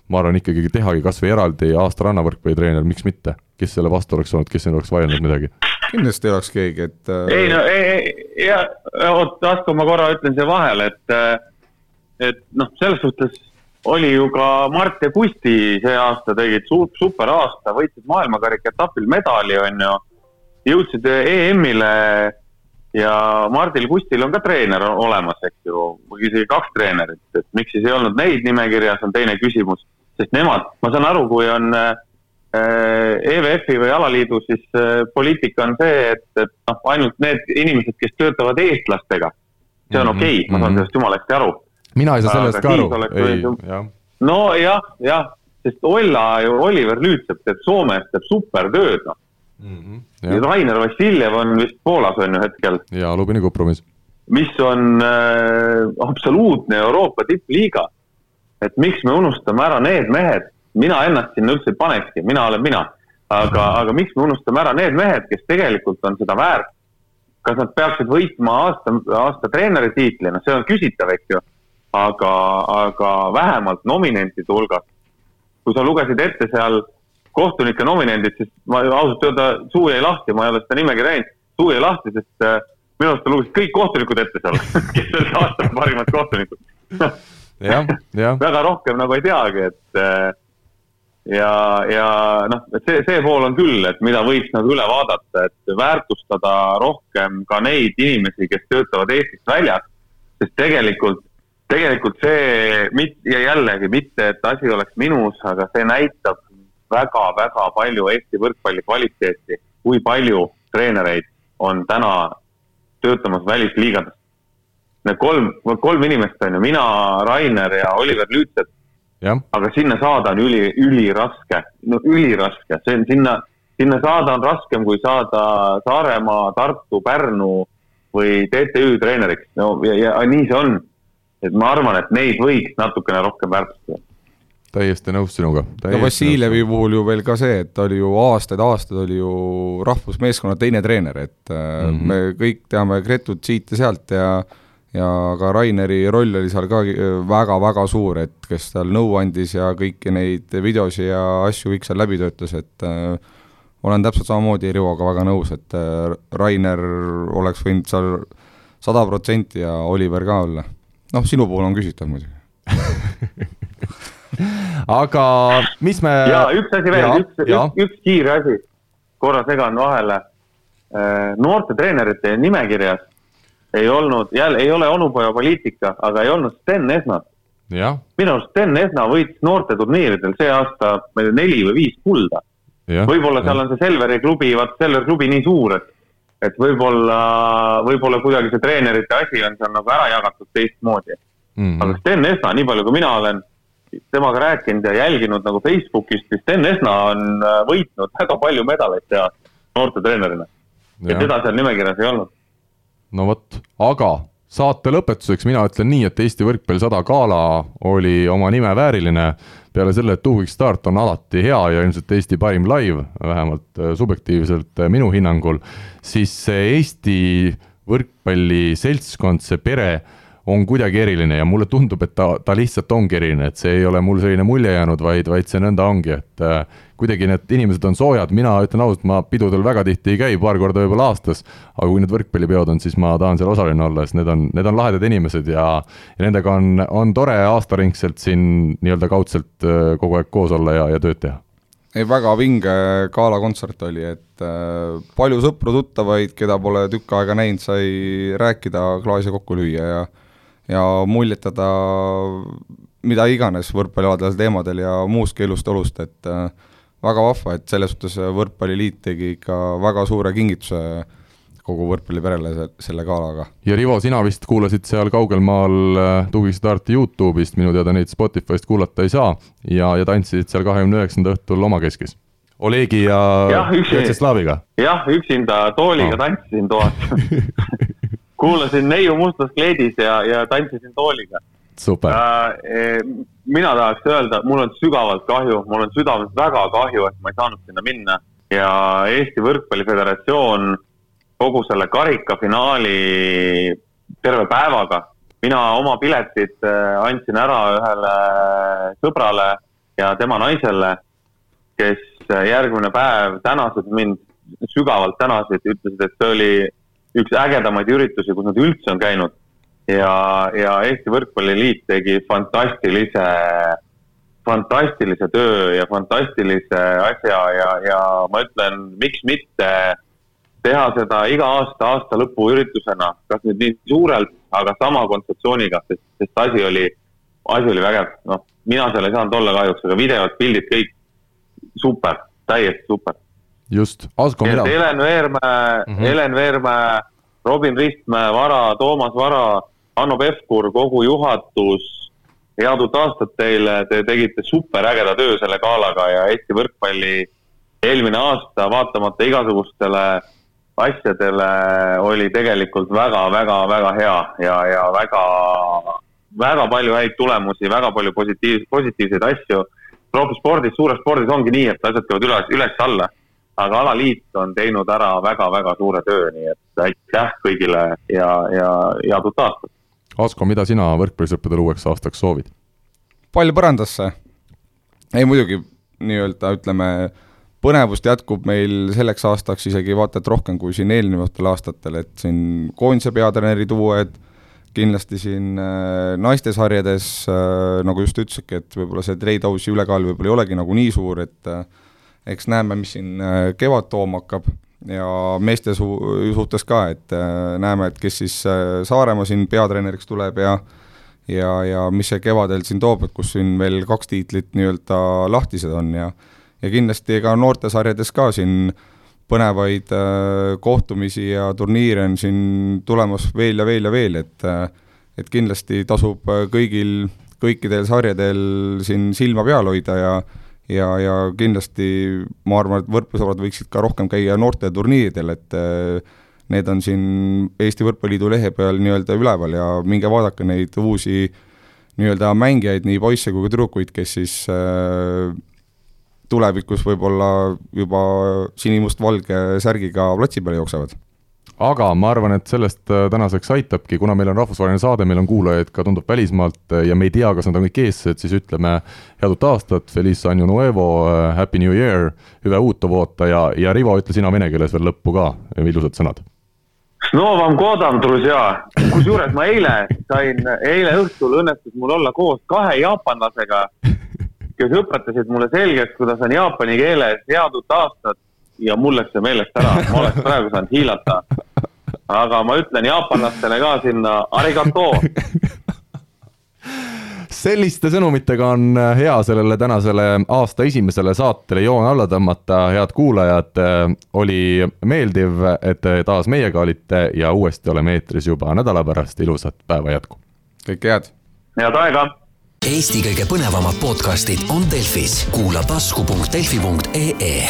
S1: ma arvan ikkagi tehagi kas või eraldi aasta rannavõrkpallitreener, miks mitte, kes selle vastu oleks olnud, kes ei oleks vaielnud midagi?
S2: kindlasti ei oleks keegi, et
S3: äh... ei no ei, ei, ja oot, Asko, ma korra ütlen siia vahele, et äh, et noh, selles suhtes oli ju ka Mart ja Kusti see aasta tegid su super aasta, võitsid maailmakarika etapil medali, on ju. jõudsid EM-ile ja Mardil Kustil on ka treener olemas, eks ju, või isegi kaks treenerit, et miks siis ei olnud neid nimekirjas, on teine küsimus. sest nemad, ma saan aru, kui on äh, EVF-i või alaliidu, siis äh, poliitika on see, et, et noh, ainult need inimesed, kes töötavad eestlastega, see on mhm, okei okay, mm, -hmm. ma saan mhm. sellest jumala hästi aru.
S1: Mina ei saa sellest ka aru,
S3: nojah, jah, sest Olla ju, Oliver Lüütsepp teeb Soomes, teeb supertööd, noh mm. -hmm, Rainer Vassiljev on vist Poolas on ju hetkel.
S1: ja Lubini Kuprumis.
S3: mis on äh, absoluutne Euroopa tippliiga. et miks me unustame ära need mehed, mina ennast sinna üldse ei panekski, mina olen mina. aga, aga miks me unustame ära need mehed, kes tegelikult on seda väärt? kas nad peaksid võitma aasta, aasta treeneri tiitli, noh, see on küsitav, eks ju. Aga, aga vähemalt nominentide hulgas. kui sa lugesid ette seal kohtunike nominendid, siis ma ausalt öelda, suu jäi lahti, ma ei ole seda nimekirja näinud, suu jäi lahti, sest äh, minu arust ta luges kõik kohtunikud ette seal. Kes olid aasta parimad kohtunikud. Väga rohkem nagu ei teagi, et äh, ja, ja noh, et see, see pool on küll, et mida võiks nagu üle vaadata, et väärtustada rohkem ka neid inimesi, kes töötavad Eestist väljas, sest tegelikult tegelikult see, ja jällegi mitte, et asi oleks minus, aga see näitab väga-väga palju Eesti võrkpalli kvaliteeti, kui palju treenereid on täna töötamas välisliigades. Need kolm, kolm inimest on ju, mina, Rainer ja Oliver Lüütset. aga sinna saada on üli, üliraske, no üliraske, see on sinna, sinna saada on raskem kui saada Saaremaa, Tartu, Pärnu või TTÜ treeneriks, no ja, ja nii see on. Et ma arvan, et neid võiks natukene rohkem väärtustada
S1: täiesti nõus sinuga.
S2: no Vassiljevi puhul ju veel ka see, et ta oli ju aastaid-aastaid oli ju rahvusmeeskonna teine treener, et mm -hmm. me kõik teame Gretut siit ja sealt ja ja ka Raineri roll oli seal ka väga-väga suur, et kes seal nõu andis ja kõiki neid videosi ja asju kõik seal läbi töötas, et äh, olen täpselt samamoodi Rivoga väga nõus, et äh, Rainer oleks võinud seal sada protsenti ja Oliver ka olla. Noh, sinu puhul on küsitav muidugi
S1: aga mis me.
S3: ja üks asi veel, üks, üks, üks kiire asi, korra segan vahele. Äh, noorte treenerite nimekirjas ei olnud, jälle ei ole onupoja poliitika, aga ei olnud Sten Esnat. minu arust Sten Esna võitis noorteturniiridel see aasta, ma ei tea, neli või viis kulda. võib-olla seal on see Selveri klubi, vaat Selveri klubi nii suur, et, et võib-olla, võib-olla kuidagi see treenerite asi on seal nagu ära jagatud teistmoodi mm. -hmm. aga Sten Esna, nii palju kui mina olen temaga rääkinud ja jälginud nagu Facebookist, siis Sten Esna on äh, võitnud väga palju medaleid see aasta noortetreenerina. ja teda seal nimekirjas ei olnud.
S1: no vot, aga saate lõpetuseks mina ütlen nii, et Eesti võrkpalli sada gala oli oma nime vääriline. Peale selle, et Two Week Start on alati hea ja ilmselt Eesti parim live, vähemalt äh, subjektiivselt äh, minu hinnangul, siis see Eesti võrkpalliseltskond, see pere on kuidagi eriline ja mulle tundub, et ta, ta lihtsalt ongi eriline, et see ei ole mul selline mulje jäänud, vaid, vaid see nõnda ongi, et äh, kuidagi need inimesed on soojad, mina ütlen ausalt, ma pidudel väga tihti ei käi, paar korda võib-olla aastas, aga kui need võrkpallipeod on, siis ma tahan seal osaline olla, sest need on, need on lahedad inimesed ja, ja nendega on, on tore aastaringselt siin nii-öelda kaudselt äh, kogu aeg koos olla ja, ja tööd teha.
S2: Ei, väga vinge galakontsert oli, et äh, palju sõpru-tuttavaid, keda pole tükk aega näinud, sai rääkida, klaasi kokku lüüa ja ja muljetada mida iganes võrkpallialadel teemadel ja muustki elust olust, et äh, väga vahva, et selles suhtes Võrkpalliliit tegi ikka väga suure kingituse kogu võrkpalliperele selle galaga.
S1: ja Rivo, sina vist kuulasid seal kaugel maal äh, tugistarti Youtube'ist, minu teada neid Spotify'st kuulata ei saa, ja, ja tantsisid seal kahekümne üheksanda õhtul omakeskis. Olegi ja Vjatšeslaviga?
S3: jah, üksinda tooliga no. tantsisin toas kuulasin neiu mustas kleidis ja, ja tantsisin tooliga. äh,. mina tahaks öelda, mul on sügavalt kahju, mul on südamest väga kahju, et ma ei saanud sinna minna ja Eesti Võrkpalli Föderatsioon kogu selle karikafinaali terve päevaga. mina oma piletid äh, andsin ära ühele sõbrale ja tema naisele, kes järgmine päev tänasid mind, sügavalt tänasid, ütlesid, et see oli üks ägedamaid üritusi, kus nad üldse on käinud. ja, ja Eesti Võrkpalliliit tegi fantastilise, fantastilise töö ja fantastilise asja ja, ja ma ütlen, miks mitte teha seda iga aasta aasta lõpu üritusena, kas nüüd nii suurelt, aga sama kontseptsiooniga, sest, sest asi oli, asi oli vägev, noh, mina seal ei saanud olla kahjuks, aga videod, pildid, kõik super, täiesti super.
S1: Just, Asko
S3: Mina. Helen Veermäe mm, -hmm. Helen Veermäe, Robin Ristmäe, Vara, Toomas Vara, Hanno Pevkur, kogu juhatus, head uut aastat teile, te tegite superägeda töö selle galaga ja Eesti võrkpalli eelmine aasta, vaatamata igasugustele asjadele, oli tegelikult väga-väga-väga hea ja, ja väga, väga palju häid tulemusi, väga palju positiivseid, positiivseid asju. spordis, suures spordis ongi nii, et asjad käivad üles, üles-alla. Aga alaliit on teinud ära väga-väga suure töö, nii et aitäh kõigile ja, ja head uut aastat.
S1: Asko, mida sina võrkpallisõppedele uueks aastaks soovid?
S2: palju põrandasse. ei muidugi nii-öelda ütleme põnevust jätkub meil selleks aastaks isegi vaata et rohkem kui siin eelnevatel aastatel, et siin koondise peatreenerid uued, kindlasti siin äh, naistesarjades äh,, nagu just ütlesidki, et võib-olla see Treidausi ülekaal võib-olla ei olegi nagu nii suur, et äh, eks näeme, mis siin äh, kevad tooma hakkab. Ja meeste su-, suhtes ka, et äh, näeme, et kes siis äh, Saaremaa siin peatreeneriks tuleb ja ja, ja mis see kevadel siin toob, et kus siin veel kaks tiitlit nii-öelda lahtised on ja ja kindlasti ega noortesarjades ka siin põnevaid äh, kohtumisi ja turniire on siin tulemas veel ja veel ja veel, et äh, et kindlasti tasub äh, kõigil, kõikidel sarjadel siin silma peal hoida ja ja, ja kindlasti ma arvan, et võrkpallisõbrad võiksid ka rohkem käia noorteturniiridel, et äh, need on siin Eesti Võrkpalliliidu lehe peal nii-öelda üleval ja minge vaadake neid uusi nii-öelda mängijaid, nii poisse kui ka tüdrukuid, kes siis äh, tulevikus võib-olla juba sinimustvalge särgiga platsi peale jooksevad
S1: aga ma arvan, et sellest äh, tänaseks aitabki, kuna meil on rahvusvaheline saade, meil on kuulajaid ka tundub välismaalt äh, ja me ei tea, kas nad on kõik eestlased, siis ütleme head uut aastat, Feliz año nuevo, äh, happy new year, hüve uut vuotta ja, ja Rivo, ütle sina vene keeles veel lõppu ka ilusad sõnad.
S3: Novam godam, druzja, kusjuures ma eile sain, eile õhtul õnnestus mul olla koos kahe jaapanlasega kes õpetasid mulle selgeks, kuidas on jaapani keeles head uut aastat ja mul läks see meelest ära, ma oleks praegu saanud hiilata. aga ma ütlen jaapanlastele ka sinna arigato.
S1: selliste sõnumitega on hea sellele tänasele aasta esimesele saatele joon alla tõmmata, head kuulajad. oli meeldiv, et te taas meiega olite ja uuesti oleme eetris juba nädala pärast, ilusat päeva jätku.
S2: kõike head.
S3: head aega
S4: Eesti kõige põnevamad podcastid on Delfis, kuula tasku.delfi.ee